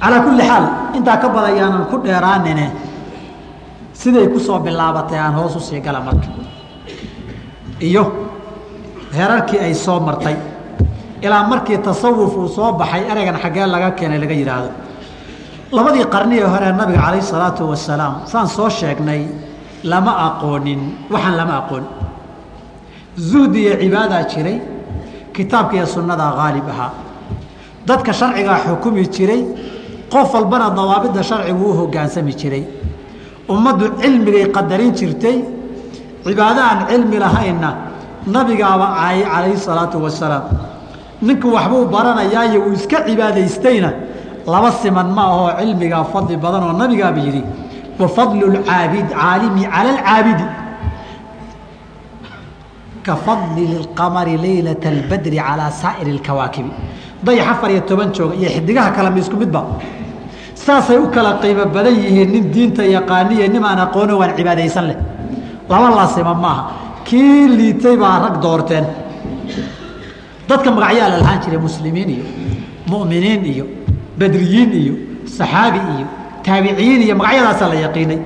Calaa kulli xaal intaa ka badan ku dheeraanine siday ku soo bilaabatay aan hoos u gala marka. Iyo herarkii ay soo martay ilaa markii tasawuf uu soo baxay ereygan xaggee laga keenay laga yidhaahdo. Labadii qarnihii hore nabiga calayh salaatu wasalaam saan soo sheegnay lama aqoonin waxaan lama aqoon zuhdi iyo cibaadaa jiray kitaabka iyo sunnadaa haalib ahaa. Dadka sharcigaa xukumi jiray qof walbana dawaabidda sharcigu u hoggaansami jiray. Ummaddu cilmigay qadarin jirtay cibaado aan cilmi lahaynna nabigaaba caayay calayhi salaatu wasalaam ninku waxbuu baranayaayo uu iska cibaadaystayna laba siman ma ahoo cilmigaa fadli badan oo nabigaaba yidhi wa fadlu lcaabid caalimi cala alcaabidi. Ka fadli lilqamari leylata albadri calaa saa'iri اlkawaakibi dayax afar iyo toban jooga iyo xidigaha kale ma isku midba saasay u kala qiimo badan yihiin nin diinta yaqaaniyo nin aqoono waan cibaadaysan leh. Laba laasima maaha. Kii liitay baa rag doorteen dadka magacyaa la lahaan jiray muslimiin iyo mu'miniin iyo badriyiin iyo saxaabi iyo taabiciyiin iyo magacyadaasaa la yaqiinay.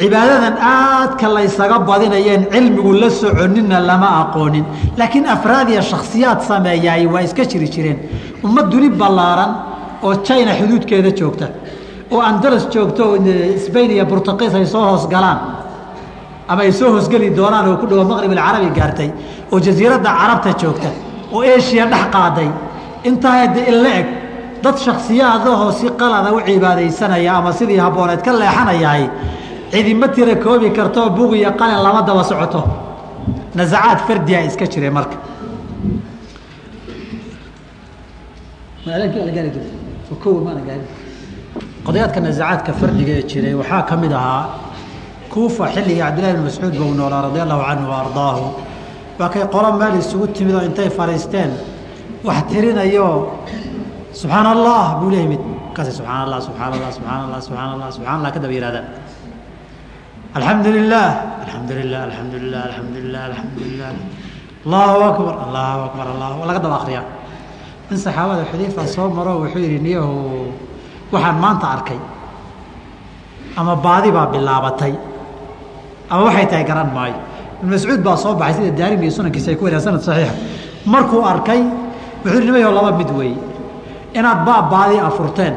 Cibaadadan aadka laysaga badinayeen cilmigu la soconina lama aqoonin. Laakiin afraad iyo shakhsiyaad sameeyaay waa iska jiri jireen. Ummad duni ballaaran oo china xuduudkeeda joogta oo andalas joogto oo sbain iyo burtuqiis ay soo hoos galaan ama ay soo hoosgeli doonaan oo ku dhawo maqrib alcarabi gaartay oo jasiiradda carabta joogta oo eshiya dhex qaaday. Intaa de ila eg dad shakhsiyaadahoo si qalada u cibaadaysanaya ama sidii habbooneed ka leexanayahay cidima tira koobi kartoo bug iyo qalin lama daba socoto. Nasacaad fardiyaa iska jire marka. Qodayaadka nasacaadka fardiga ee jiray waxaa ka mid ahaa kuufa xilligii cabdillahi bin mascuud bau noolaa radia allahu canhu wa ardaahu. Waa qolo meel isugu timid oo intay fadhiisteen. Wax tirinayo subxaan allah buu la yimid markaasay subxaan allah subxaan allah subxaan allah subxaan allah subxaan allah ka daba yihaahdaan alxamdu lilah alxamdu lilah alxamdu lilah alxamdu lilah alxamdu lilah allahu akbar allahu akbar. Allah laga daba akriyaa in saxaabada xudayfa soo maro wuxuu yidhi niyahu waxaan maanta arkay ama baadi baa bilaabatay ama waxay tahay garan maayo. Ibn mascuud baa soo baxay sida daarimi iyo sunankiisa ay ku wariyan sanad saxiixa markuu arkay wuxuu yidhi nimayo laba mid weeye. Inaad baa baadi afurteen.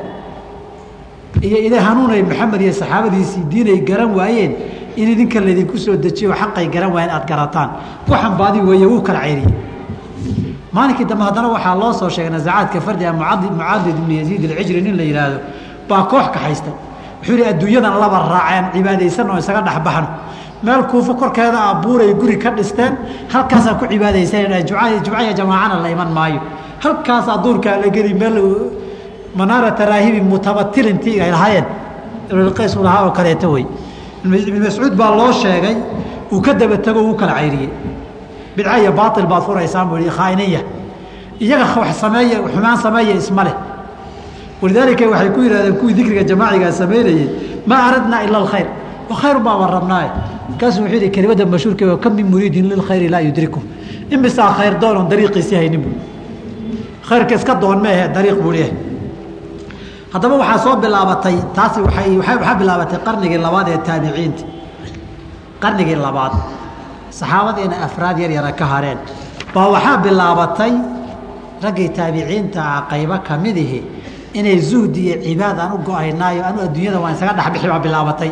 Iyo ida hanuunay maxamed iyo saxaabadiisii diinay garan waayeen in idinka laydinku soo dejiyo xaqay garan waayeen aad garataan waxaan baadi weeye wuu kala ceyriyey maalinkii dambe haddana waxaa loo soo sheegay nasacaadka fardiga mucaadid ibnu yaziid alcijri nin la yidhaahdo baa koox kaxaystay wuxuu yihi adduunyadan laba raaceen cibaadaysan oo isaga dhexbaxno meel kuufo korkeeda ah buuray guri ka dhisteen halkaasaan ku cibaadaysan jumcaya jamaacana la iman maayo. Halkaasaa duurkaa la geli meel manaarata raahibi mutabatilintii ay lahaayeen. Ibnulqays uu lahaa oo kaleeto wey ibn mascuud baa loo sheegay uu ka daba tego uu kala cayriyey. Bidca iyo baail baad furaysaan buu yihi khaaininya iyaga wax sameeya xumaan sameeya isma walidaalika waxay ku yidhahdeen kuwii dikriga jamaacigaa samaynayey maa aradnaa ila alkhayr wa khayr baa waan markaasuu wuxuu yihi kelimada mashhuurka kam min muriidin lilkhayri laa yudriku imisaa khayr doon oon dariiqiisii haynin buu. Khayrka iska doon meehe dariiq buu leeyahay. Haddaba waxaa soo bilaabatay taasi waay waxaa bilaabatay qarnigii labaad ee taabiciinta. Qarnigii labaad saxaabadiina afraad yar yara ka hareen. Baa waxaa bilaabatay raggii taabiciinta ah qaybo ka midihi inay zuhdi iyo cibaad aan u go'aynaayo anu adduunyada waan isaga dhexbixi baa bilaabatay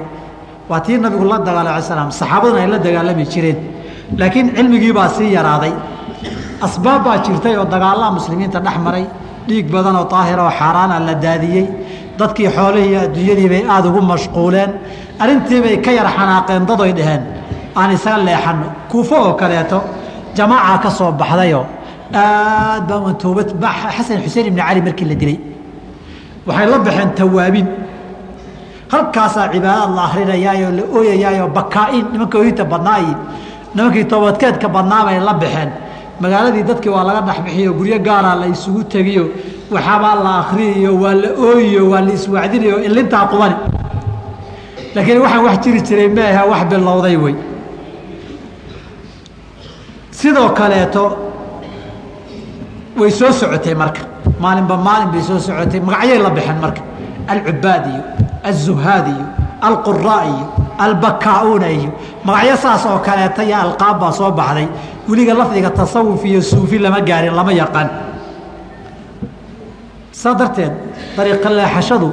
waa tii nabigu la dagaalay ala slam saxaabaduna ay la dagaalami jireen laakiin cilmigii baa sii yaraaday. Asbaab baa jirtay oo dagaallaa muslimiinta dhex maray dhiig badan oo daahira oo xaaraana la daadiyey. Dadkii xoolihii adduunyadii bay aada ugu mashquuleen. Arrintii bay ka yar xanaaqeen dadoy dhaheen. Aan isaga leexanno. Kuufo oo kaleeto jamaaca ka soo baxdayoo aad baa toobad xasan xuseen ibni cali markii la dilay. Waxay la baxeen tawaabin halkaasaa cibaadaad la akrinayaayoo la ooyayaayoo bakaa-in nimanka ooyinta badnaayi nimankii toobadkeedka badnaa bay la baxeen magaaladii dadkii waa laga dhexbixiyo guryo gaaraa la isugu tegiyo waxaabaa la akriyayo waa la ooyiyo waa la iswacdinayo ilintaa qubani. Laakiin waxaan wax jiri jiray maaha wax bilowday wey sidoo kaleeto way soo socotay marka. Maalinba maalin bay soo socotay magacyay la baxeen marka. Alcubaad iyo aلzuhaad iyo alquraa iyo magacyo saas oo kaleeta iyo alqaab baa soo baxday weliga lafdiga tasawuf iyo suufi lama gaarin lama yaqaan saa darteed dariiqa leexashadu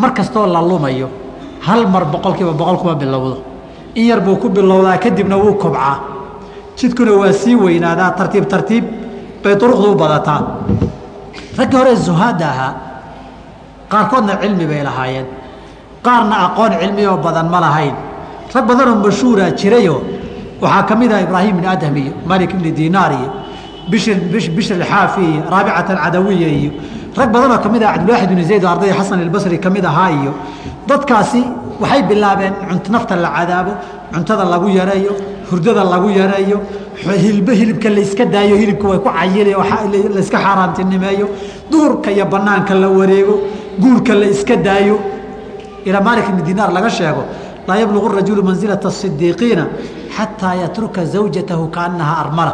mar kastoo la lumayo hal mar boqol kiiba boqol kuma bilowdo in yar buu ku bilowdaa kadibna wuu kobcaa jidkuna waa sii weynaadaa tartiib tartiib bay duruqdu u badataa raggii hore zuhaadda ahaa qaarkoodna cilmi bay lahaayeen qaarna aqoon cilmiyoo badan ma lahayn. Rag badanoo mashhuuraa jirayoo waxaa ka mid ah ibraahim bin adham iyo malik ibni dinaar iyo bishir alxaafi iyo raabicat alcadawiya iyo rag badanoo ka mid ah cabdilwaaxid bin zayd oo ardayda xasan albasri ka mid ahaa iyo dadkaasi waxay bilaabeen nafta la cadaabo cuntada lagu yareeyo hurdada lagu yareeyo hilb hilibka layska daayo hilibka way ku cayili layska xaaraantinimeeyo duurka iyo banaanka la wareego guurka la iska daayo ilaa maalik ibni dinaar laga sheego laa yablugu rajulu mansilata asidiiqiina xataa yatruka zawjatahu kaanahaa armala.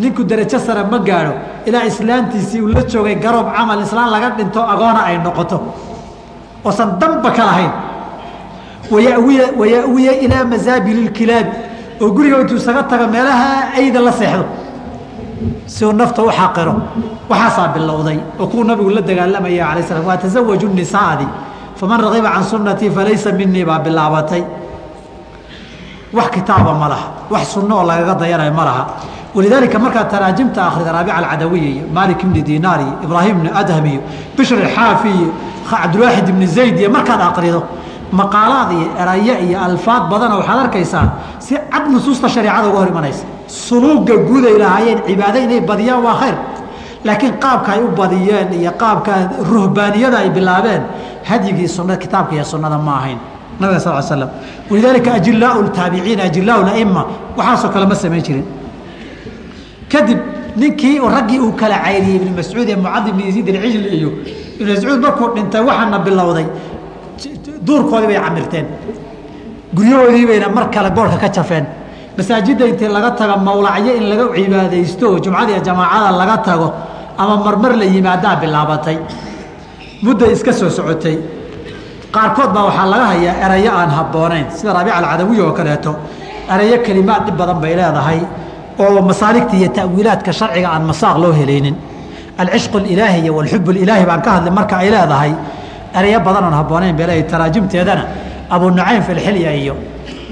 Ninku darajo sare ma gaadho ilaa islaantiisii uu la joogay garoob camal islaan laga dhinto agoona ay noqoto. Oosan danba ka lahayn. Wayawiya ilaa masaabili lkilaabi oo guriga intuu isaga tago meelaha ayda la seexdo. Si uu nafta u xaqiro waxaasaa bilowday oo kuwa nabigu la dagaalamaya alay slam waa tasawaju nisaadi faman ragiba can sunnatii falaysa minii baa bilaabatay. Wax kitaaba ma laha wax sunno oo lagaga dayanayo ma laha. Walidaalika markaad taraajimta akhrida raabica alcadawiya iyo maalik ibni dinaar iyo ibraahim ibni adham iyo bishr alxaafi iyo cabdilwaaxid ibni zayd iyo markaad akrido maqaalaad iyo erayo iyo alfaad badana waxaad arkaysaa si cad nusuusta shareecada uga hor imanaysa. Suluuga guud ay lahaayeen cibaado inay badiyaan waa khayr. Laakiin qaabka ay u badiyeen iyo qaabka ruhbaaniyada ay bilaabeen hadyigii sunna kitaabka iyo sunnada ma ahayn. Nabiga sal slam walidaalika ajilaau taabiciin ajilaau aima waxaasoo kale ma samayn jirin. Kadib ninkii raggii uu kala cayriyey ibnu mascuud ee mucadi ibn yaziid alcijli iyo ibnu mascuud markuu dhintay waxaana bilowday. Duurkoodii bay camirteen. Guryahoodii bayna mar kale boorka ka jafeen. Masaajidda intii laga tago mawlacyo in laga cibaadaysto jumcada iyo jamaacada laga tago ama marmar la yimaadaa bilaabatay mudday iska soo socotay. Qaarkood baa waxaa laga hayaa erayo aan habboonayn sida raabica alcadawiya oo kaleeto. Erayo kelimaad dhib badan bay leedahay oo masaaligta iyo ta'wiilaadka sharciga aan masaaq loo helaynin. Alcishqu alilaahiya walxub ilaahi baan ka hadlay marka ay leedahay erayo badan oon habboonayn bay leedahay. Taraajimteedana abu nucaym fi lxilya iyo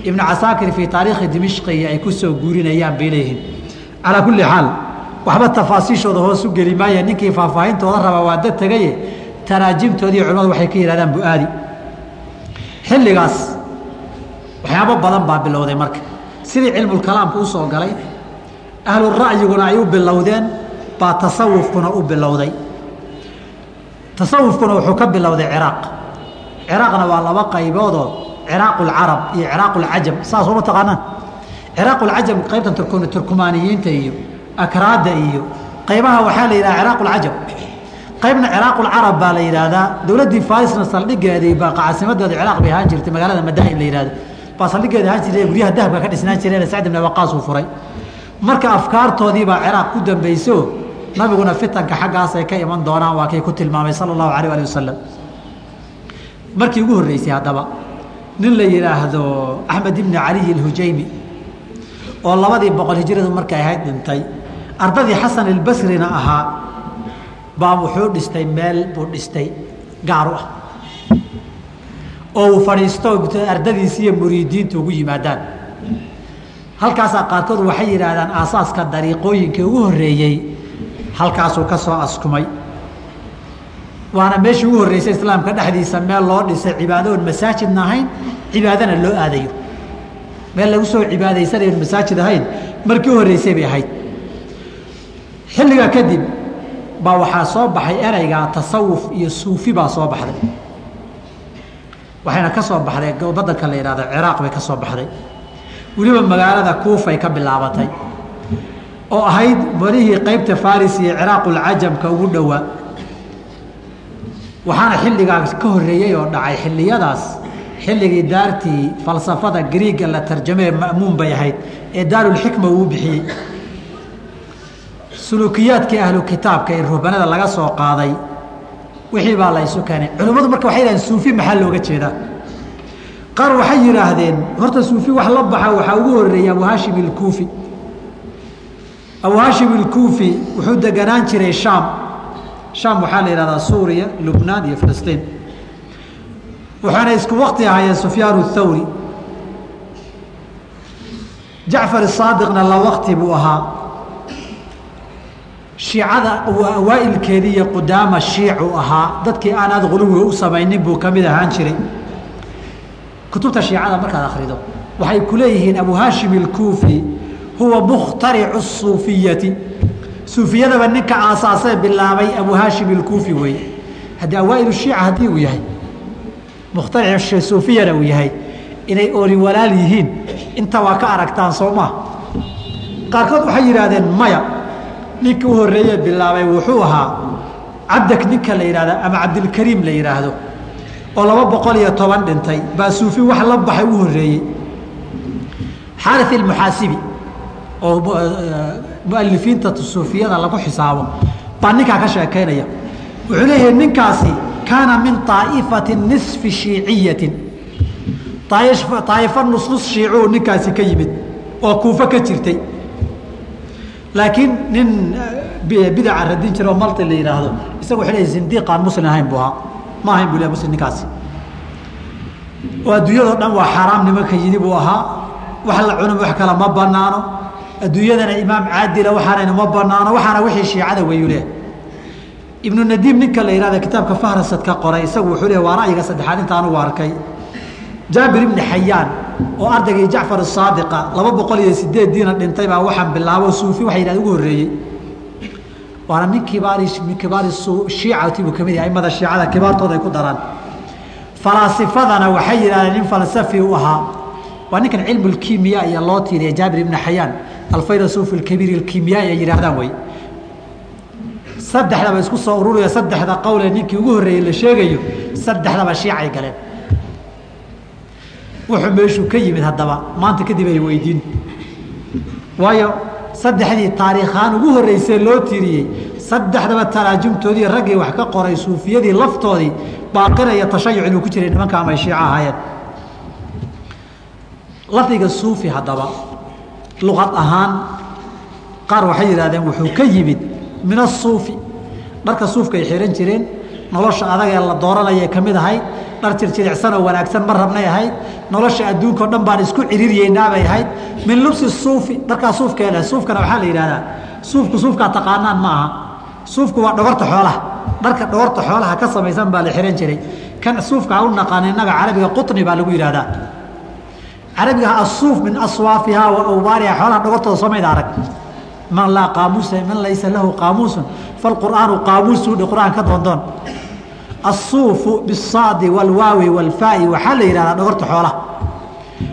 ibnu casaakir fii taariikhi dimishqi ay ku soo guurinayaan bay leeyihiin. Calaa kulli xaal waxba tafaasiishooda hoos u geli maaya ninkii faahfaahintooda raba waa dad tegaye taraajimtoodii culimadu waxay ka yidhahdaan bu-aadi. Xilligaas waxyaabo badan baa bilowday marka. Sidii cilmulkalaamku u galay ahlura'yiguna ay u bilowdeen baa tasawufkuna u bilowday. Tasawufkuna wuxuu ka bilowday ciraaq. Ciraaqna waa laba qayboodoo ciraaq lcarab iyo ciraaq lcajam saas uma taqaanaan. Ciraaq lcajam qaybtan turkumaaniyiinta iyo akraada iyo qaybaha waxaa la yidhaha ciraaq lcajam qaybna ciraaq lcarab baa la yidhaahdaa. Dowladdii farisna saldhigeedii baa caasimadeeda ciraaq bay ahaan jirtay magaalada madain la yihahdo baa saldhigeeda ahaan jirtay guryaha dahabka ka dhisnaan jireen sacd ibn waqaas uu furay. Marka afkaartoodii baa ciraaq ku dambayso nabiguna fitanka xaggaasay ka iman doonaan waa kay ku tilmaamay sala allahu alayh ali wasalam markii ugu horreysay haddaba nin la yidhaahdo axmed ibni caliy alhujaymi oo labadii boqol hijradu markay ahayd dhintay ardadii xasan albasrina ahaa baa wuxuu dhistay meel buu dhistay gaaru ah. Oo uu fadhiisto ardadiisi iyo muriidiinta ugu yimaadaan. Halkaasaa qaarkood waxay yidhaahdaan aasaaska dariiqooyinkii ugu horreeyey halkaasuu ka soo askumay. Waana meeshii ugu horreysay islaamka dhexdiisa meel loo dhisay cibaado masaajidna ahayn cibaadana loo aadayo. Meel lagu soo cibaadaysanayo masaajid ahayn markii u horreysay bay ahayd. Xilligaa kadib baa waxaa soo baxay ereygaa tasawuf iyo suufi baa soo baxday. Waxayna ka soo baxday badanka la yidhahdo ciraaq bay ka soo baxday. Weliba magaalada kuufay ka bilaabatay oo ahayd marihii qeybta faris iyo ciraaqulcajamka ugu dhowaa waxaana xilligaas ka horreeyey oo dhacay xilliyadaas xilligii daartii falsafada griiga la tarjamee ma'muun bay ahayd ee daarulxikma uu bixiyey suluukiyaadkii ahlu kitaabka ee ruhbanada laga soo qaaday wixii baa la ysu keenay. Culimmadu marka waxay yidhahdeen suufi maxaa looga jeedaa? Qaar waxay yidhaahdeen horta suufi wax la baxa waxaa ugu horreeyey abu hashim ilkuufi abu hashim ilkuufi wuxuu deganaan jiray shaam. Shaam waxaa la yidhahdaa suuriya lubnaan iyo filistiin. Waxaana isku wakti ahaayeen sufyaan thawri jacfar saadiqna la wakti buu ahaa shiicada awaa'ilkeedii iyo qudaama shiicu ahaa dadkii aan aad quluwiga u samaynin buu ka mid ahaan jiray. Kutubta shiicada markaad akhrido waxay ku leeyihiin abu hashim ilkuufi huwa mukhtaricu suufiyati. Suufiyadaba ninka aasaasee bilaabay abu hashim ilkuufi weeye. Haddii awaa'ilu shiica haddii uu yahay mukhtaric suufiyana uu yahay inay ooli walaal yihiin inta waa ka aragtaan soo maa qaarkood waxay yidhaahdeen maya ninka u horreeye bilaabay wuxuu ahaa cabdak ninka la yidhahda ama cabdilkariim la yidhaahdo oo laba boqol iyo toban dhintay. Baa suufi wax la baxay u horreeyey xaari ilmuxaasibi oo mualifiinta suufiyada lagu xisaabo baa ninkaa ka sheekaynaya wuxuu leeyahay ninkaasi kaana min طaa'ifati nisfi shiiciyatin. طaa'ifo nusnus shiicuu ninkaasi ka yimid oo kuufo ka jirtay laakiin nin bidaca radin jira oo malti la yidhaahdo isaga wuxuu leeyahy zindiiqaan muslim ahayn buu ahaa. Ma ahayn leeyahy muslim ninkaasi. Oo adduunyadoo dhan waa xaaraam nimanka yidi buu ahaa. Wax la cunum wax kale ma banaano adduunyadana imaam caadila waxaanayna ma banaano waxaana wixii shiicada weeyuu leeyahay ibnu nadiim ninka la yihahda kitaabka fahrasad ka qoray isagu wuxuu leeyahy waa ra'yiga saddexaad inta anugu arkay. Jaabir ibni xayaan oo ardaygii jacfar asaadiqa laba boqol iyo sideediina dhintay baa waxaan bilaabo suufi waxa yidhahda ugu horreeyey. Waana min kibaari min kibaari shiicati buu ka mid yahay aimada shiicada kibaartooda ay ku daraan. Falaasifadana waxay yidhahdeen nin falsafi u ahaa. Waa ninkan cilmu lkimiya iyo loo tiiriya jaabir ibni xayaan alfayrasuufi lkabiir alkimiyaai ay yidhahdaan wey saddexdaba isku soo ururiya saddexda qowlee ninkii ugu horreeyey la sheegayo saddexdaba shiicay galeen wuxuu meeshuu ka yimid haddaba. Maanta kadib ay weydiin. Waayo saddexdii taariikhaan ugu horreysee loo tiiriyey saddexdaba taraajumtoodii raggii wax ka qoray suufiyadii laftoodii baaqinaya tashayuc inuu ku jiray nimanka ama ay shiico ahaayeen. Lafdiga suufi haddaba luqad ahaan qaar waxay yidhahdeen wuxuu ka yimid min asuufi dharka suufka ay xihan jireen nolosha adag ee la dooranaya ka mid ahayd dhar jirjiricsan oo wanaagsan ma rabnay ahayd nolosha adduunka o dhan baan isku ciriiriyeynaabay ahayd. Min lubsi suufi dharkaa suufkeeleh suufkana waxaa la yidhahdaa suufku suufkaa taqaanaan ma aha. Suufku waa dhogorta xoolaha dharka dhogorta xoolaha ka samaysan baa la xihan jiray. Kan suufkaa u naqaan innaga carabiga qutni baa lagu yidhahdaa carabiga asuuf min aswaafihaa wa awbaariha xoolaha dhogortooda somayda arag. Man laa qaamuusa man laysa lahu qaamuusun falqur'aanu qaamuusuu dhe qur'aan ka doondoon asuufu bisaadi walwaawi walfaa'i waxaa la yidhahdaa dhogorta xoolaha.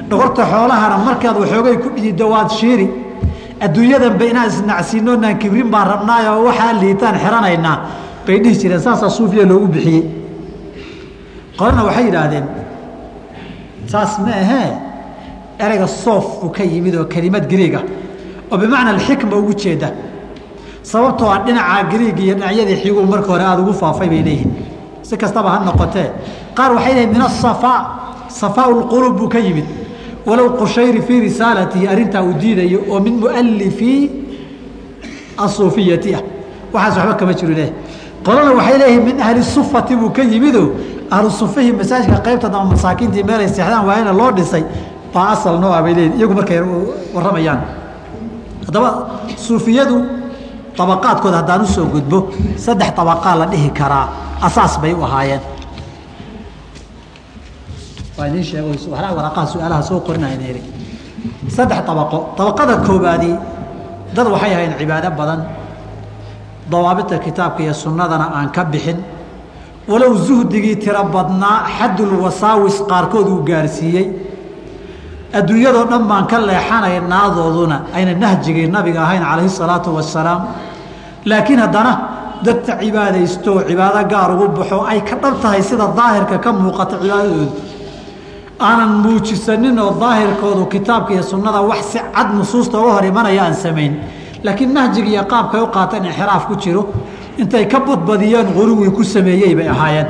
dhogorta xoolahana markaad waxoogay ku dhidido waad shiiri. adduunyadanba inaan isnacsiinoonaan kibrin baan rabnaayoo waxaa liitaan xiranaynaa. bay dhihi jireen saasaa suufiya loogu bixiyey. Qolana waxay yidhaahdeen saas ma ahee? ereyga soof buu ka yimid oo kelimad griiga oo bimacna alxikma ugu jeeda. sababtoo a dhinaca griig iyo dhinacyadii xiguu marka hore aada ugu faafay bay leeyihiin si kastaba ha noqotee. Qaar waxay leeyihiin min asafaa safaa lquluub buu ka yimid. Walow qushayri fii risaalatihi arrintaa uu diidayo oo min mualifii asuufiyati ah. Waxaas waxba kama jiro leh qolana waxay leeyihiin min ahli sufati buu ka yimido. Ahlu sufihii masaajidka qaybta dama masaakiintii meelay seexdaan waayana loo dhisay. Baa asal noo ah bay leeyihiin iyagu markay warramayaan. Haddaba suufiyadu abaqaadkooda haddaan u soo gudbo saddex abaqaa la dhihi karaa asaas bay u ahaayeen. Waa idiin sheeg waraaqaha su'aalaha soo qorinayna iri saddex abaqo abaqada koobaadi dad waxay ahayn cibaado badan. Dawaabita kitaabka iyo sunnadana aan ka bixin. Walow zuhdigii tiro badnaa xaddul wasaawis qaarkood uu gaarsiiyey. Adduunyadoo dhan baan ka leexanay naadooduna ayna nahjigii nabiga ahayn calayhi salaatu wasalaam laakiin haddana dadka cibaadaysto cibaado gaar ugu baxo ay ka dhab tahay sida daahirka ka muuqata cibaadadoodu aanan muujisanin oo daahirkoodu kitaabka iyo sunnada wax si cad nusuusta uga hor imanaya aan samayn. Laakiin nahjiga iyo qaabkay u qaateen inxiraaf ku jiro intay ka badbadiyeen quruwii ku sameeyey bay ahaayeen.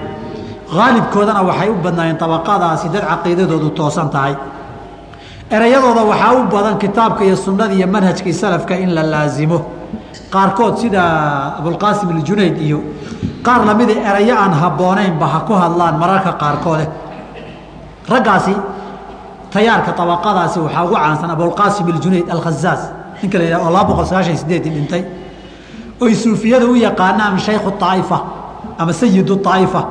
Haalibkoodana waxay u badnaayeen tabaqadaasi dad caqiidadoodu toosan tahay. Erayadooda waxaa u badan kitaabka iyo sunnada iyo manhajkii salafka in la laasimo qaarkood sida abulqaasim aljunayd iyo qaar lamida erayo aan habboonaynba ha ku hadlaan mararka qaarkoode raggaasi tayaarka abaqadaasi waxaa ugu caansan abulqaasim aljunayd alkhazaaz ninka la yidhah oo laba boqol sagaashan sideedii dhintay oy suufiyada u yaqaanaan shaykhu aa'ifa ama sayidu aa'ifa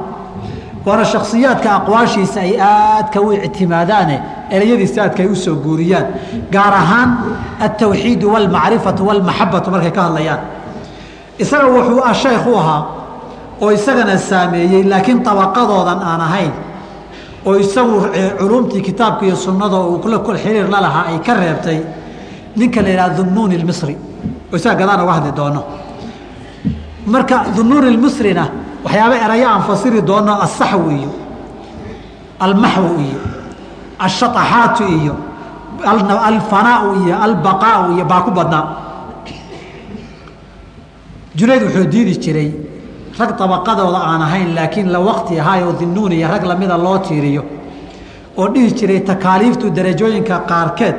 waana shaksiyaadka aqwaashiisa ay aadka u ictimaadaane ereyadiisa aadka ay u soo guuriyaan gaar ahaan altawxiidu walmacrifatu walmaxabatu markay ka hadlayaan. Isaga wuxuu ah shaykh u ahaa oo isagana saameeyey laakiin tabaqadoodan aan ahayn oo isagu culumtii kitaabka iyo sunnada uu xiriir la lahaa ay ka reebtay ninka la yidhaha dunnuun ilmisri oo isaga gadaan uga hadli doono. Marka dunnuun ilmisrina waxyaaba erayo aan fasiri doono asaxw iyo almaxw iyo ashaaxaatu iyo alfanaau iyo albaqaau iyo baa ku badnaa. Junayd wuxuu diidi jiray rag dabaqadooda aan ahayn laakiin la waqti ahaayoo dinnuun iyo rag lamida loo tiiriyo oo dhihi jiray takaaliiftu darajooyinka qaarkeed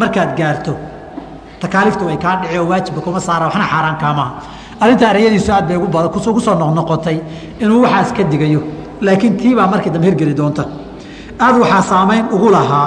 markaad gaarto takaaliiftu way kaa dhici oo waajibka kuma saara waxna xaaraan kaamaha arrinta erayadiisu aad bay ugu soo noqnoqotay inuu waxaas ka digayo. Laakiin tii baa markii dambe hirgeli doonta. Aad waxaa saamayn ugu lahaa